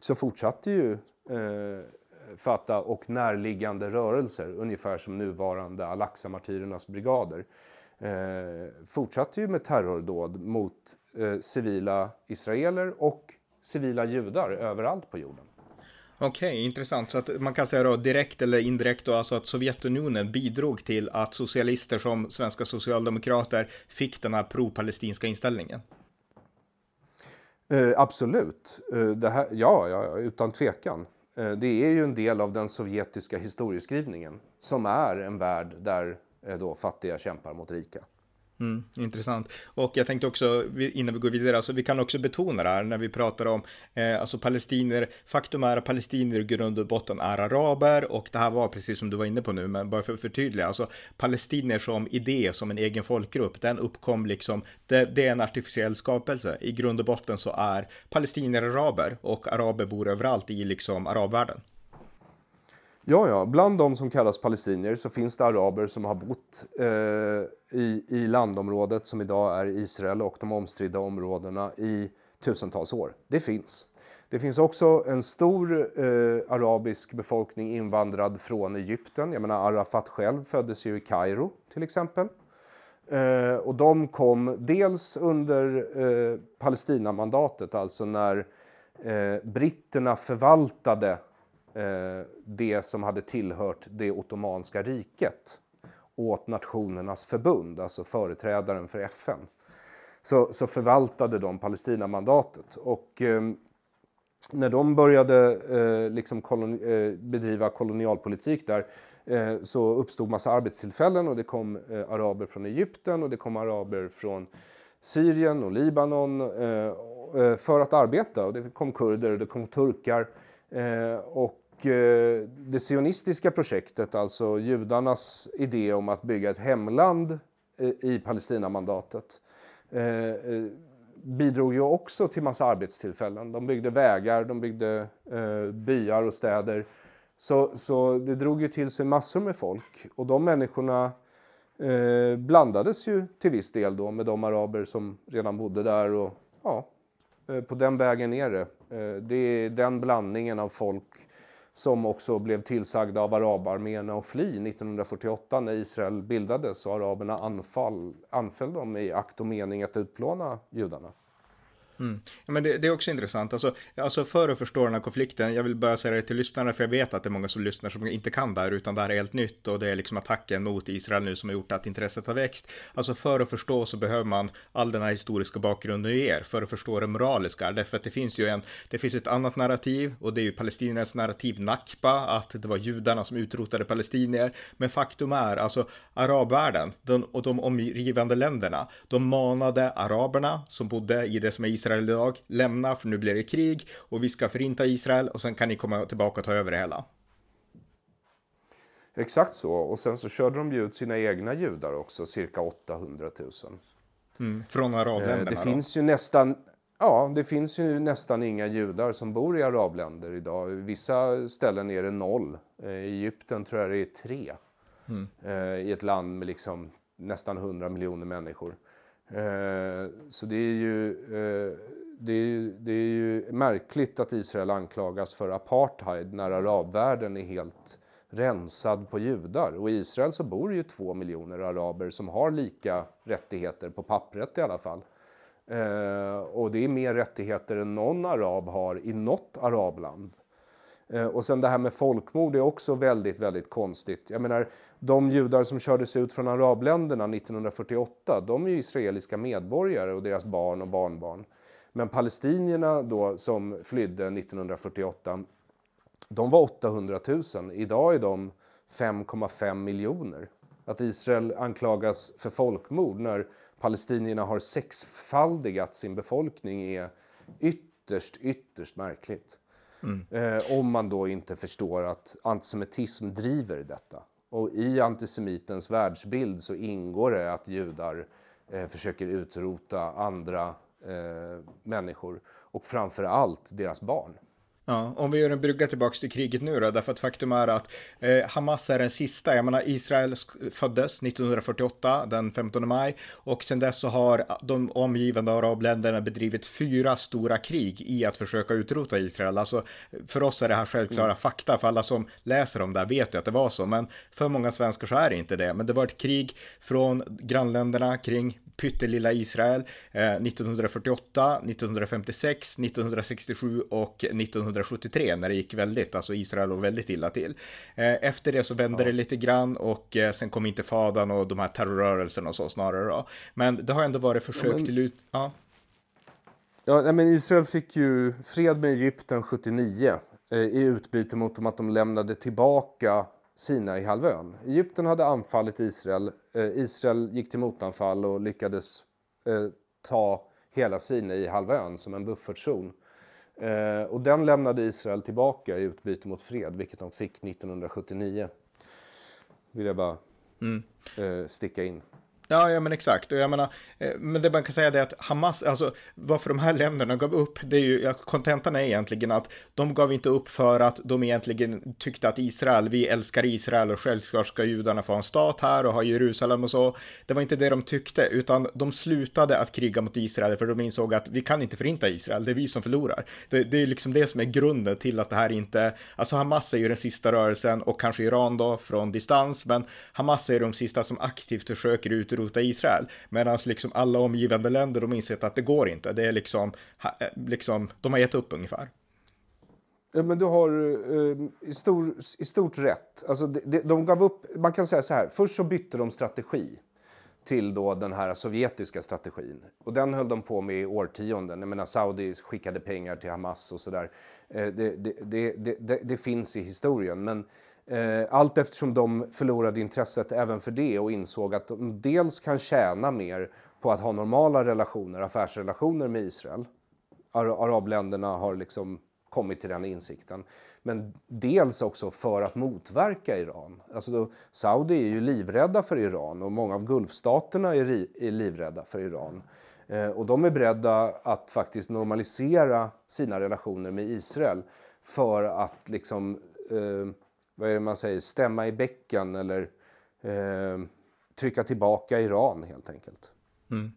så fortsatte ju eh, Fatah och närliggande rörelser, ungefär som nuvarande Al-Aqsa-martyrernas brigader, eh, fortsatte ju med terrordåd mot eh, civila israeler och civila judar överallt på jorden. Okej, okay, intressant. Så att man kan säga då direkt eller indirekt då alltså att Sovjetunionen bidrog till att socialister som svenska socialdemokrater fick den här pro-palestinska inställningen? Eh, absolut. Eh, här, ja, ja, utan tvekan. Eh, det är ju en del av den sovjetiska historieskrivningen som är en värld där eh, då fattiga kämpar mot rika. Mm, intressant. Och jag tänkte också, innan vi går vidare, alltså vi kan också betona det här när vi pratar om eh, alltså palestinier. Faktum är att palestinier i grund och botten är araber och det här var precis som du var inne på nu, men bara för att förtydliga, alltså palestinier som idé, som en egen folkgrupp, den uppkom liksom, det, det är en artificiell skapelse. I grund och botten så är palestinier araber och araber bor överallt i liksom arabvärlden. Ja, ja, bland de som kallas palestinier så finns det araber som har bott eh, i, i landområdet som idag är Israel och de omstridda områdena i tusentals år. Det finns. Det finns också en stor eh, arabisk befolkning invandrad från Egypten. Jag menar Arafat själv föddes ju i Kairo till exempel. Eh, och de kom dels under eh, Palestinamandatet, alltså när eh, britterna förvaltade Eh, det som hade tillhört det ottomanska riket åt Nationernas förbund, alltså företrädaren för FN. Så, så förvaltade de Palestinamandatet. Och eh, när de började eh, liksom kolon, eh, bedriva kolonialpolitik där eh, så uppstod massa arbetstillfällen och det kom eh, araber från Egypten och det kom araber från Syrien och Libanon eh, eh för att arbeta. Och det kom kurder och det kom turkar. Eh, och Eh, det sionistiska projektet, alltså judarnas idé om att bygga ett hemland eh, i Palestinamandatet eh, bidrog ju också till massa arbetstillfällen. De byggde vägar, de byggde byar och städer. Så, så det drog ju till sig massor med folk. Och de människorna blandades ju till viss del då med de araber som redan bodde där. Och, ja, på den vägen är det. Det är den blandningen av folk som också blev tillsagda av arabarméerna att fly 1948 när Israel bildades och araberna anfall, anföll dem i akt och mening att utplåna judarna. Mm. Ja, men det, det, är också intressant. Alltså, alltså för att förstå den här konflikten, jag vill bara säga det till lyssnarna, för jag vet att det är många som lyssnar som inte kan det här, utan det här är helt nytt och det är liksom attacken mot Israel nu som har gjort att intresset har växt. Alltså för att förstå så behöver man all den här historiska bakgrunden i er, för att förstå det moraliska, därför att det finns ju en, det finns ett annat narrativ och det är ju palestiniernas narrativ Nakba, att det var judarna som utrotade palestinier. Men faktum är, alltså arabvärlden de, och de omgivande länderna, de manade araberna som bodde i det som är Israel Israel idag, lämna för nu blir det krig och vi ska förinta Israel och sen kan ni komma tillbaka och ta över det hela. Exakt så, och sen så körde de ju ut sina egna judar också, cirka 800 000. Mm, från arabländerna? Eh, det finns ju nästan, ja, det finns ju nästan inga judar som bor i arabländer idag. Vissa ställen är det noll. Eh, I Egypten tror jag det är tre. Mm. Eh, I ett land med liksom nästan 100 miljoner människor. Eh, så det är ju, eh, det är, det är ju märkligt att Israel anklagas för apartheid när arabvärlden är helt rensad på judar. Och i Israel så bor ju två miljoner araber som har lika rättigheter, på pappret i alla fall. Eh, och det är mer rättigheter än någon arab har i något arabland. Eh, och sen det här med folkmord är också väldigt, väldigt konstigt. Jag menar, de judar som kördes ut från arabländerna 1948, de är israeliska medborgare och deras barn och barnbarn. Men palestinierna då som flydde 1948, de var 800 000. Idag är de 5,5 miljoner. Att Israel anklagas för folkmord när palestinierna har sexfaldigat sin befolkning är ytterst, ytterst märkligt. Mm. Eh, om man då inte förstår att antisemitism driver detta. Och i antisemitens världsbild så ingår det att judar eh, försöker utrota andra eh, människor och framför allt deras barn. Ja, om vi gör en brygga tillbaka till kriget nu då, därför att faktum är att eh, Hamas är den sista, jag menar Israel föddes 1948, den 15 maj, och sedan dess så har de omgivande arabländerna bedrivit fyra stora krig i att försöka utrota Israel. Alltså, för oss är det här självklara mm. fakta, för alla som läser om det här vet ju att det var så, men för många svenskar så är det inte det. Men det var ett krig från grannländerna kring pyttelilla Israel eh, 1948, 1956, 1967 och 1973 när det gick väldigt, alltså Israel låg väldigt illa till. Eh, efter det så vände ja. det lite grann och eh, sen kom inte fadan och de här terrorrörelserna och så snarare då. Men det har ändå varit försök ja, men... till ut... Ja. Ja, men Israel fick ju fred med Egypten 79 eh, i utbyte mot att de lämnade tillbaka Sinai-halvön. Egypten hade anfallit Israel. Eh, Israel gick till motanfall och lyckades eh, ta hela Sinai-halvön som en buffertzon. Eh, och den lämnade Israel tillbaka i utbyte mot fred, vilket de fick 1979. Vill jag bara mm. sticka in. Ja, ja men exakt. Och jag menar, eh, men det man kan säga är att Hamas, alltså varför de här länderna gav upp, det är ju, kontentan är egentligen att de gav inte upp för att de egentligen tyckte att Israel, vi älskar Israel och självklart ska judarna få en stat här och ha Jerusalem och så. Det var inte det de tyckte, utan de slutade att kriga mot Israel för de insåg att vi kan inte förinta Israel, det är vi som förlorar. Det, det är liksom det som är grunden till att det här inte, alltså Hamas är ju den sista rörelsen och kanske Iran då från distans, men Hamas är de sista som aktivt försöker ut utrota Israel. Medan liksom alla omgivande länder, de insett att det går inte. Det är liksom, eh, liksom de har gett upp ungefär. Ja, men du har eh, i, stor, i stort rätt. Alltså, de, de gav upp, man kan säga så här, först så bytte de strategi till då den här sovjetiska strategin. Och den höll de på med i årtionden. Jag menar, Saudi skickade pengar till Hamas och sådär. Eh, det, det, det, det, finns i historien. Men Eh, Eh, allt eftersom de förlorade intresset även för det och insåg att de dels kan tjäna mer på att ha normala relationer, affärsrelationer med Israel. Arabländerna har liksom kommit till den insikten. Men dels också för att motverka Iran. Alltså då, Saudi är ju livrädda för Iran och många av Gulfstaterna är, är livrädda för Iran. Eh, och de är beredda att faktiskt normalisera sina relationer med Israel för att liksom, eh, vad är det man säger, stämma i bäcken eller eh, trycka tillbaka Iran helt enkelt. Mm.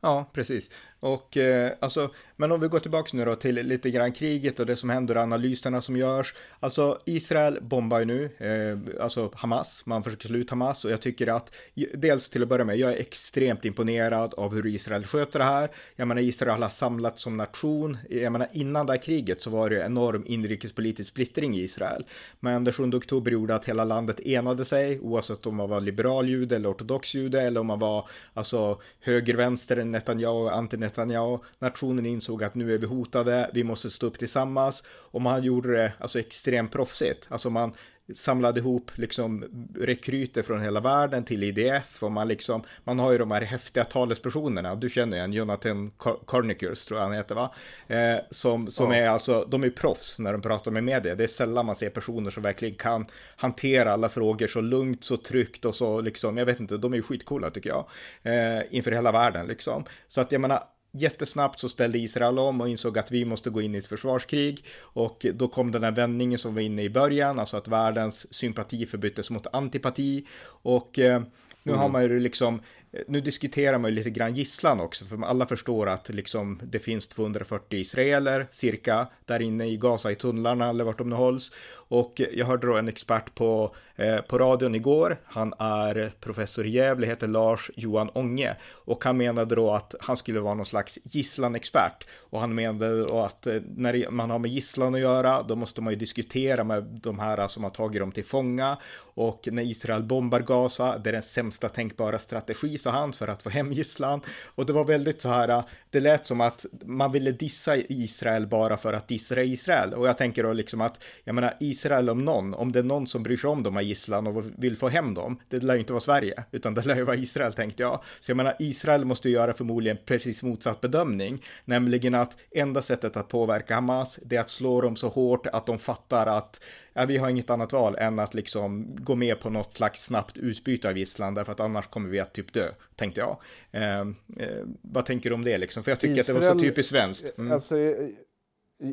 Ja, precis. Och eh, alltså, men om vi går tillbaka nu då till lite grann kriget och det som händer och analyserna som görs. Alltså Israel bombar ju nu, eh, alltså Hamas, man försöker sluta Hamas och jag tycker att dels till att börja med, jag är extremt imponerad av hur Israel sköter det här. Jag menar Israel har samlat som nation. Jag menar innan det här kriget så var det enorm inrikespolitisk splittring i Israel. Men den 7 oktober gjorde att hela landet enade sig oavsett om man var liberal jude eller ortodox jude eller om man var alltså höger, vänster, Netanyahu, anti Netanyahu. Nationen insåg att nu är vi hotade, vi måste stå upp tillsammans och man gjorde det alltså extremt proffsigt. Alltså man samlade ihop liksom rekryter från hela världen till IDF och man liksom, man har ju de här häftiga talespersonerna, du känner ju en Jonathan Carnicus tror jag han heter va? Eh, som som ja. är alltså, de är proffs när de pratar med media, det är sällan man ser personer som verkligen kan hantera alla frågor så lugnt, så tryggt och så liksom, jag vet inte, de är ju skitcoola tycker jag, eh, inför hela världen liksom. Så att jag menar, Jättesnabbt så ställde Israel om och insåg att vi måste gå in i ett försvarskrig och då kom den här vändningen som var inne i början, alltså att världens sympati förbyttes mot antipati och eh, nu mm. har man ju liksom nu diskuterar man ju lite grann gisslan också, för alla förstår att liksom det finns 240 israeler cirka där inne i Gaza i tunnlarna eller vart de nu hålls. Och jag hörde då en expert på, eh, på radion igår, han är professor i Gävle, heter Lars Johan Ånge och han menade då att han skulle vara någon slags gisslanexpert och han menade då att eh, när man har med gisslan att göra, då måste man ju diskutera med de här som har tagit dem till fånga och när Israel bombar Gaza, det är den sämsta tänkbara strategi sa han för att få hem gisslan. Och det var väldigt så här, eh, det lät som att man ville dissa Israel bara för att dissa Israel. Och jag tänker då liksom att, jag menar Israel om någon, om det är någon som bryr sig om de här gisslan och vill få hem dem, det lär ju inte vara Sverige, utan det lär ju vara Israel tänkte jag. Så jag menar Israel måste göra förmodligen precis motsatt bedömning, nämligen att enda sättet att påverka Hamas, det är att slå dem så hårt att de fattar att ja, vi har inget annat val än att liksom gå med på något slags snabbt utbyte av gisslan därför att annars kommer vi att typ dö, tänkte jag. Eh, eh, vad tänker du om det liksom? För jag tycker Israel, att det var så typiskt svenskt. Mm. Alltså,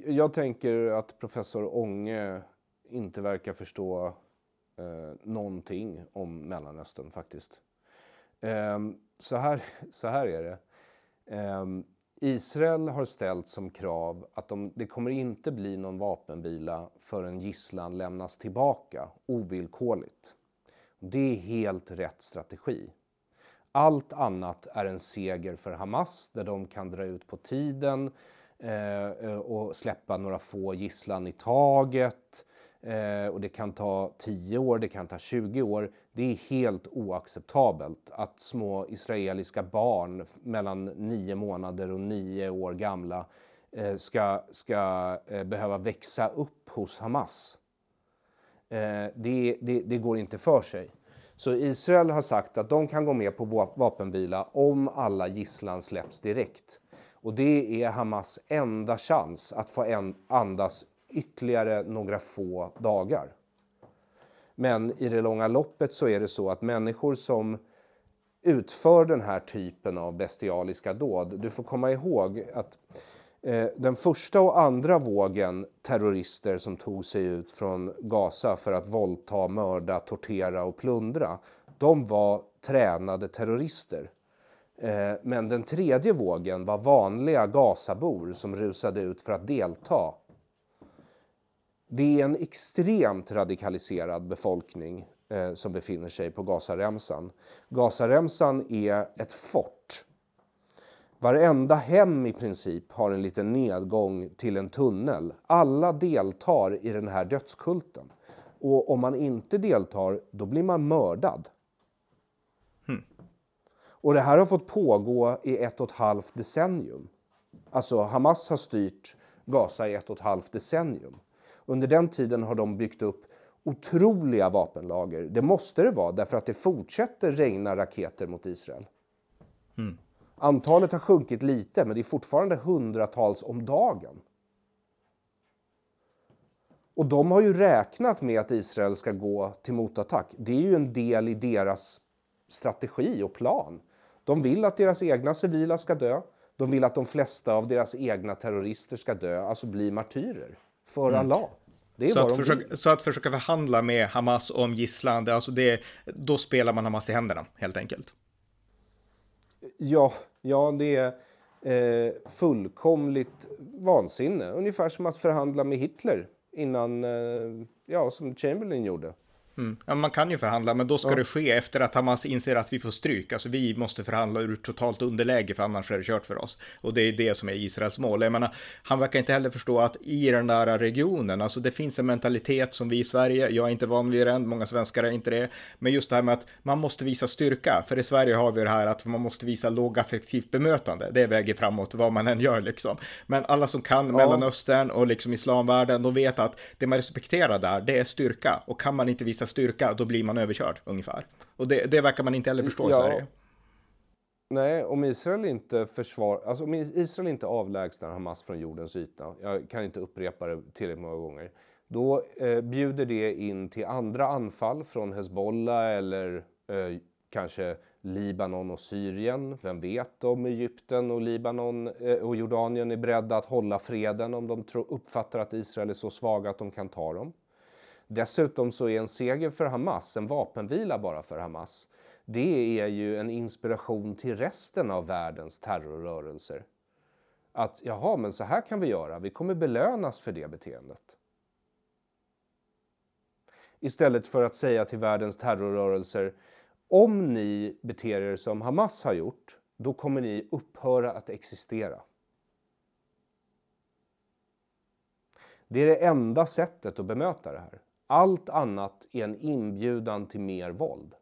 jag tänker att professor Ånge inte verkar förstå eh, någonting om Mellanöstern faktiskt. Eh, så, här, <laughs> så här är det. Eh, Israel har ställt som krav att de, det kommer inte bli någon vapenvila förrän gisslan lämnas tillbaka ovillkorligt. Det är helt rätt strategi. Allt annat är en seger för Hamas där de kan dra ut på tiden eh, och släppa några få gisslan i taget. Eh, och det kan ta 10 år, det kan ta 20 år. Det är helt oacceptabelt att små israeliska barn mellan 9 månader och 9 år gamla eh, ska, ska eh, behöva växa upp hos Hamas. Eh, det, det, det går inte för sig. Så Israel har sagt att de kan gå med på vapenvila om alla gisslan släpps direkt. Och det är Hamas enda chans att få andas ytterligare några få dagar. Men i det långa loppet så är det så att människor som utför den här typen av bestialiska dåd, du får komma ihåg att eh, den första och andra vågen terrorister som tog sig ut från Gaza för att våldta, mörda, tortera och plundra, de var tränade terrorister. Eh, men den tredje vågen var vanliga Gazabor som rusade ut för att delta det är en extremt radikaliserad befolkning eh, som befinner sig på Gazaremsan. Gazaremsan är ett fort. Varenda hem i princip har en liten nedgång till en tunnel. Alla deltar i den här dödskulten. Och om man inte deltar, då blir man mördad. Hmm. Och det här har fått pågå i ett och ett halvt decennium. Alltså Hamas har styrt Gaza i ett och ett halvt decennium. Under den tiden har de byggt upp otroliga vapenlager. Det måste det vara därför att det fortsätter regna raketer mot Israel. Mm. Antalet har sjunkit lite, men det är fortfarande hundratals om dagen. Och de har ju räknat med att Israel ska gå till motattack. Det är ju en del i deras strategi och plan. De vill att deras egna civila ska dö. De vill att de flesta av deras egna terrorister ska dö, alltså bli martyrer för mm. Allah. Så att, försöka, så, att försöka, förhandla med Hamas om gisslan, alltså det, då spelar man Hamas i händerna helt enkelt. Ja, ja det är eh, fullkomligt vansinne. Ungefär som att förhandla med Hitler innan, eh, ja, som Chamberlain gjorde. Mm. Ja, man kan ju förhandla, men då ska ja. det ske efter att Hamas inser att vi får stryk. Alltså vi måste förhandla ur totalt underläge, för annars är det kört för oss. Och det är det som är Israels mål. Jag menar, han verkar inte heller förstå att i den där regionen, alltså det finns en mentalitet som vi i Sverige, jag är inte van vid den, många svenskar är inte det, men just det här med att man måste visa styrka. För i Sverige har vi det här att man måste visa lågaffektivt bemötande. Det är vägen framåt, vad man än gör liksom. Men alla som kan ja. Mellanöstern och liksom islamvärlden, de vet att det man respekterar där, det är styrka. Och kan man inte visa styrka, då blir man överkörd ungefär. Och det, det verkar man inte heller förstå i ja. Sverige. Nej, om Israel inte försvar, alltså om Israel inte avlägsnar Hamas från jordens yta, jag kan inte upprepa det tillräckligt många gånger, då eh, bjuder det in till andra anfall från Hezbollah eller eh, kanske Libanon och Syrien. Vem vet om Egypten och Libanon eh, och Jordanien är beredda att hålla freden om de uppfattar att Israel är så svaga att de kan ta dem. Dessutom så är en seger för Hamas, en vapenvila bara för Hamas, det är ju en inspiration till resten av världens terrorrörelser. Att jaha, men så här kan vi göra, vi kommer belönas för det beteendet. Istället för att säga till världens terrorrörelser, om ni beter er som Hamas har gjort, då kommer ni upphöra att existera. Det är det enda sättet att bemöta det här. Allt annat är en inbjudan till mer våld.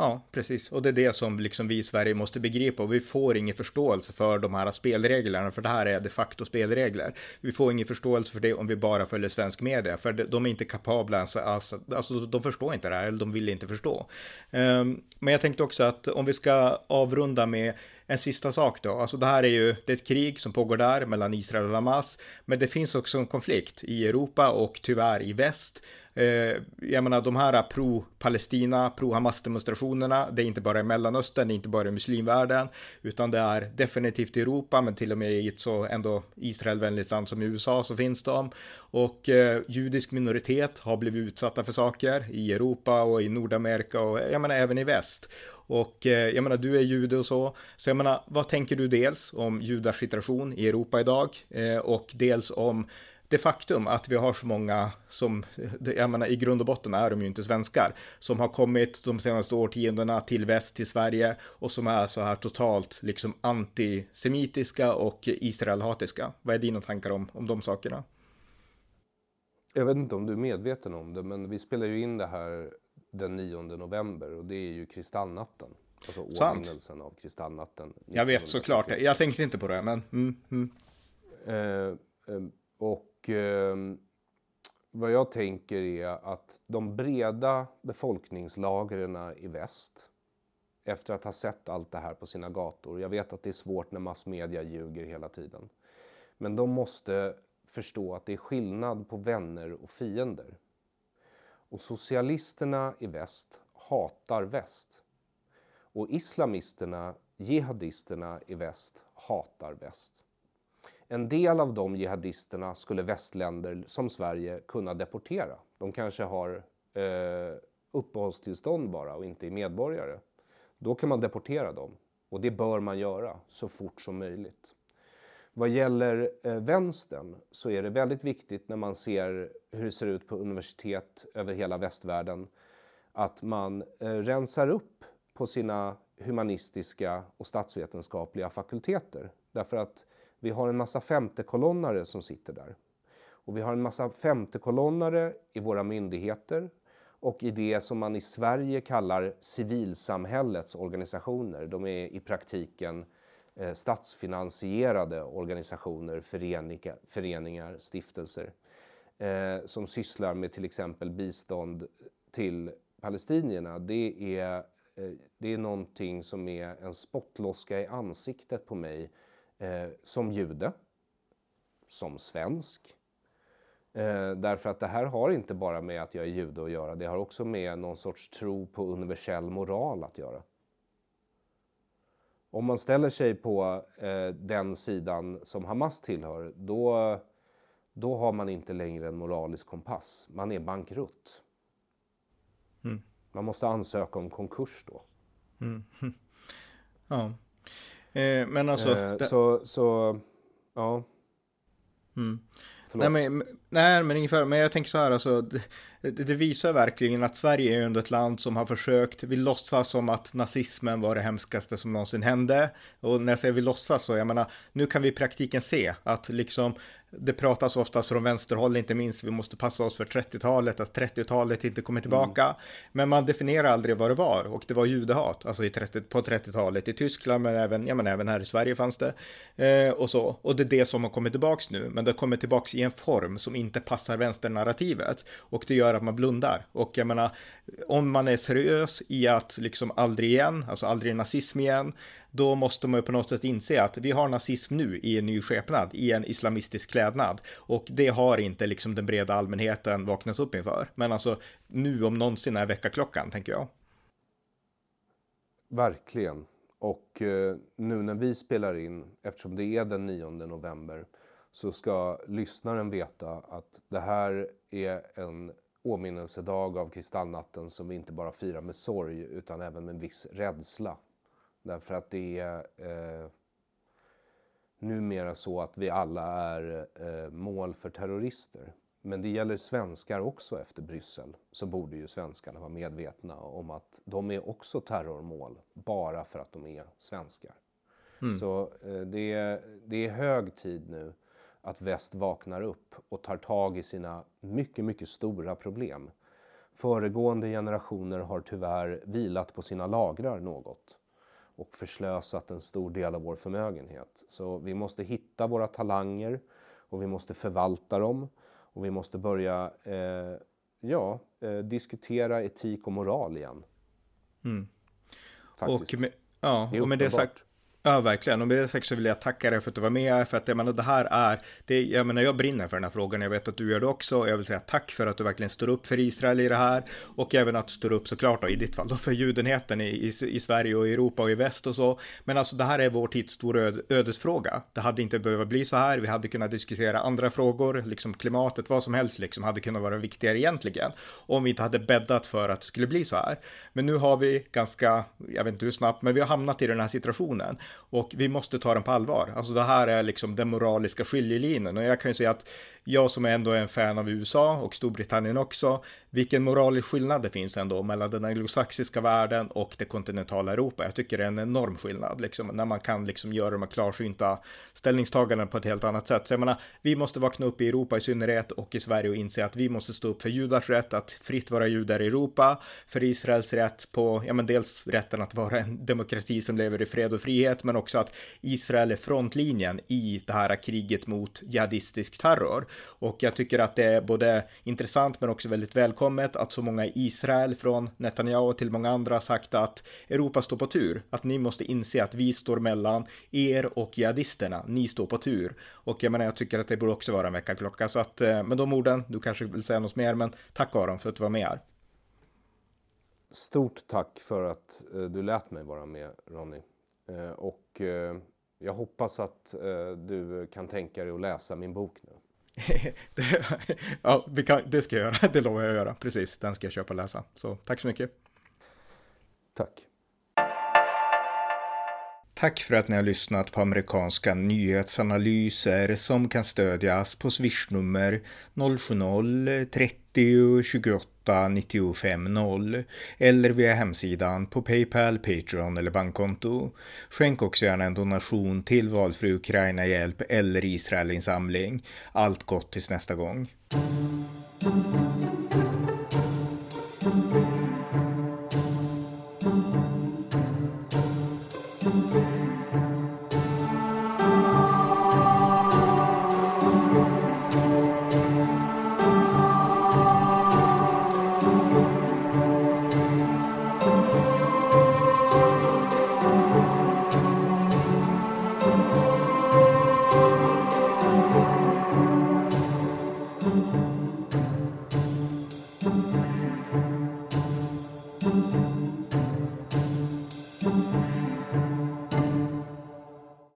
Ja, precis. Och det är det som liksom vi i Sverige måste begripa. Och vi får ingen förståelse för de här spelreglerna, för det här är de facto spelregler. Vi får ingen förståelse för det om vi bara följer svensk media, för de är inte kapabla, alltså, alltså de förstår inte det här, eller de vill inte förstå. Ehm, men jag tänkte också att om vi ska avrunda med en sista sak då, alltså det här är ju, det är ett krig som pågår där mellan Israel och Hamas, men det finns också en konflikt i Europa och tyvärr i väst. Eh, jag menar de här pro-Palestina, pro-Hamas-demonstrationerna, det är inte bara i Mellanöstern, det är inte bara i muslimvärlden, utan det är definitivt i Europa, men till och med i ett så ändå Israelvänligt land som USA så finns de. Och eh, judisk minoritet har blivit utsatta för saker i Europa och i Nordamerika och jag menar även i väst. Och eh, jag menar, du är jude och så. Så jag menar, vad tänker du dels om judars situation i Europa idag? Eh, och dels om det faktum att vi har så många som, eh, jag menar i grund och botten är de ju inte svenskar, som har kommit de senaste årtiondena till väst, till Sverige och som är så här totalt liksom antisemitiska och israelhatiska. Vad är dina tankar om, om de sakerna? Jag vet inte om du är medveten om det, men vi spelar ju in det här den 9 november och det är ju kristallnatten. Alltså åminnelsen av kristallnatten. Jag vet såklart, jag tänkte inte på det men... Mm, mm. Eh, eh, och eh, vad jag tänker är att de breda befolkningslagren i väst efter att ha sett allt det här på sina gator. Jag vet att det är svårt när massmedia ljuger hela tiden. Men de måste förstå att det är skillnad på vänner och fiender. Och socialisterna i väst hatar väst. Och islamisterna, jihadisterna i väst, hatar väst. En del av de jihadisterna skulle västländer som Sverige kunna deportera. De kanske har eh, uppehållstillstånd bara och inte är medborgare. Då kan man deportera dem och det bör man göra så fort som möjligt. Vad gäller eh, vänstern så är det väldigt viktigt när man ser hur det ser ut på universitet över hela västvärlden att man eh, rensar upp på sina humanistiska och statsvetenskapliga fakulteter. Därför att vi har en massa femtekolonnare som sitter där. Och vi har en massa femtekolonnare i våra myndigheter och i det som man i Sverige kallar civilsamhällets organisationer. De är i praktiken Eh, Eh, statsfinansierade organisationer, föreningar, föreningar stiftelser. eh, som sysslar med till exempel bistånd till palestinierna, det är, eh, det är någonting som är en spottloska i ansiktet på mig eh, som jude, som svensk. Eh, därför att det här har inte bara med att jag är jude att göra, det har också med någon sorts tro på universell moral att göra. Om man ställer sig på eh, den sidan som Hamas tillhör, då, då har man inte längre en moralisk kompass. Man är bankrutt. Mm. Man måste ansöka om konkurs då. Mm. <laughs> Ja. Eh, men alltså... Eh. Så, så, ja. Mm. Nej men, nej, men ungefär. Men jag tänker så här, alltså, det, det, visar verkligen att Sverige är ändå ett land som har försökt, vi låtsas som att nazismen var det hemskaste som någonsin hände. Och när jag säger vi låtsas så, jag menar, nu kan vi i praktiken se att liksom det pratas oftast från vänsterhåll, inte minst, vi måste passa oss för 30-talet, att 30-talet inte kommer tillbaka. Mm. Men man definierar aldrig vad det var och det var judehat, alltså i 30, på 30-talet i Tyskland, men även, ja, men även här i Sverige fanns det. Eh, och så, och det är det som har kommit tillbaks nu, men det kommer tillbaks i en form som inte passar vänsternarrativet. Och det gör att man blundar. Och jag menar, om man är seriös i att liksom aldrig igen, alltså aldrig nazism igen, då måste man ju på något sätt inse att vi har nazism nu i en ny skepnad, i en islamistisk klädnad. Och det har inte liksom den breda allmänheten vaknat upp inför. Men alltså nu om någonsin är väckarklockan, tänker jag. Verkligen. Och eh, nu när vi spelar in, eftersom det är den 9 november, så ska lyssnaren veta att det här är en åminnelsedag av kristallnatten som vi inte bara firar med sorg utan även med en viss rädsla. Därför att det är eh, numera så att vi alla är eh, mål för terrorister. Men det gäller svenskar också efter Bryssel. Så borde ju svenskarna vara medvetna om att de är också terrormål bara för att de är svenskar. Mm. Så eh, det, är, det är hög tid nu att väst vaknar upp och tar tag i sina mycket, mycket stora problem. Föregående generationer har tyvärr vilat på sina lagrar något och förslösat en stor del av vår förmögenhet. Så vi måste hitta våra talanger och vi måste förvalta dem och vi måste börja eh, ja, eh, diskutera etik och moral igen. Mm. Och med, ja, och med det sagt Ja, verkligen. Och med det sagt så vill jag tacka dig för att du var med, för att jag menar, det här är, det, jag menar, jag brinner för den här frågan, jag vet att du gör det också, jag vill säga tack för att du verkligen står upp för Israel i det här, och även att du står upp såklart då, i ditt fall då, för judenheten i, i, i Sverige och i Europa och i väst och så. Men alltså, det här är vår tids stora öd, ödesfråga. Det hade inte behövt bli så här, vi hade kunnat diskutera andra frågor, liksom klimatet, vad som helst, liksom, hade kunnat vara viktigare egentligen, om vi inte hade bäddat för att det skulle bli så här. Men nu har vi ganska, jag vet inte hur snabbt, men vi har hamnat i den här situationen. Och vi måste ta den på allvar. Alltså det här är liksom den moraliska skiljelinjen. Och jag kan ju säga att jag som ändå är en fan av USA och Storbritannien också, vilken moralisk skillnad det finns ändå mellan den anglosaxiska världen och det kontinentala Europa. Jag tycker det är en enorm skillnad, liksom, när man kan liksom göra de här klarsynta ställningstaganden på ett helt annat sätt. Så jag menar, vi måste vakna upp i Europa i synnerhet och i Sverige och inse att vi måste stå upp för judars rätt att fritt vara judar i Europa, för Israels rätt på, ja men dels rätten att vara en demokrati som lever i fred och frihet, men också att Israel är frontlinjen i det här kriget mot jihadistisk terror. Och jag tycker att det är både intressant men också väldigt välkommet att så många i Israel från Netanyahu till många andra har sagt att Europa står på tur, att ni måste inse att vi står mellan er och jihadisterna, ni står på tur. Och jag menar, jag tycker att det borde också vara en väckarklocka. Så att eh, med de orden, du kanske vill säga något mer, men tack Aron för att du var med här. Stort tack för att eh, du lät mig vara med Ronny. Eh, och jag hoppas att du kan tänka dig att läsa min bok nu. <laughs> ja, kan, det ska jag göra. <laughs> Det lovar jag att göra. Precis, den ska jag köpa och läsa. Så tack så mycket. Tack. Tack för att ni har lyssnat på amerikanska nyhetsanalyser som kan stödjas på swishnummer 070-30 28 95 0 eller via hemsidan på Paypal, Patreon eller bankkonto. Skänk också gärna en donation till valfri Ukraina-hjälp eller Israelinsamling. Allt gott tills nästa gång.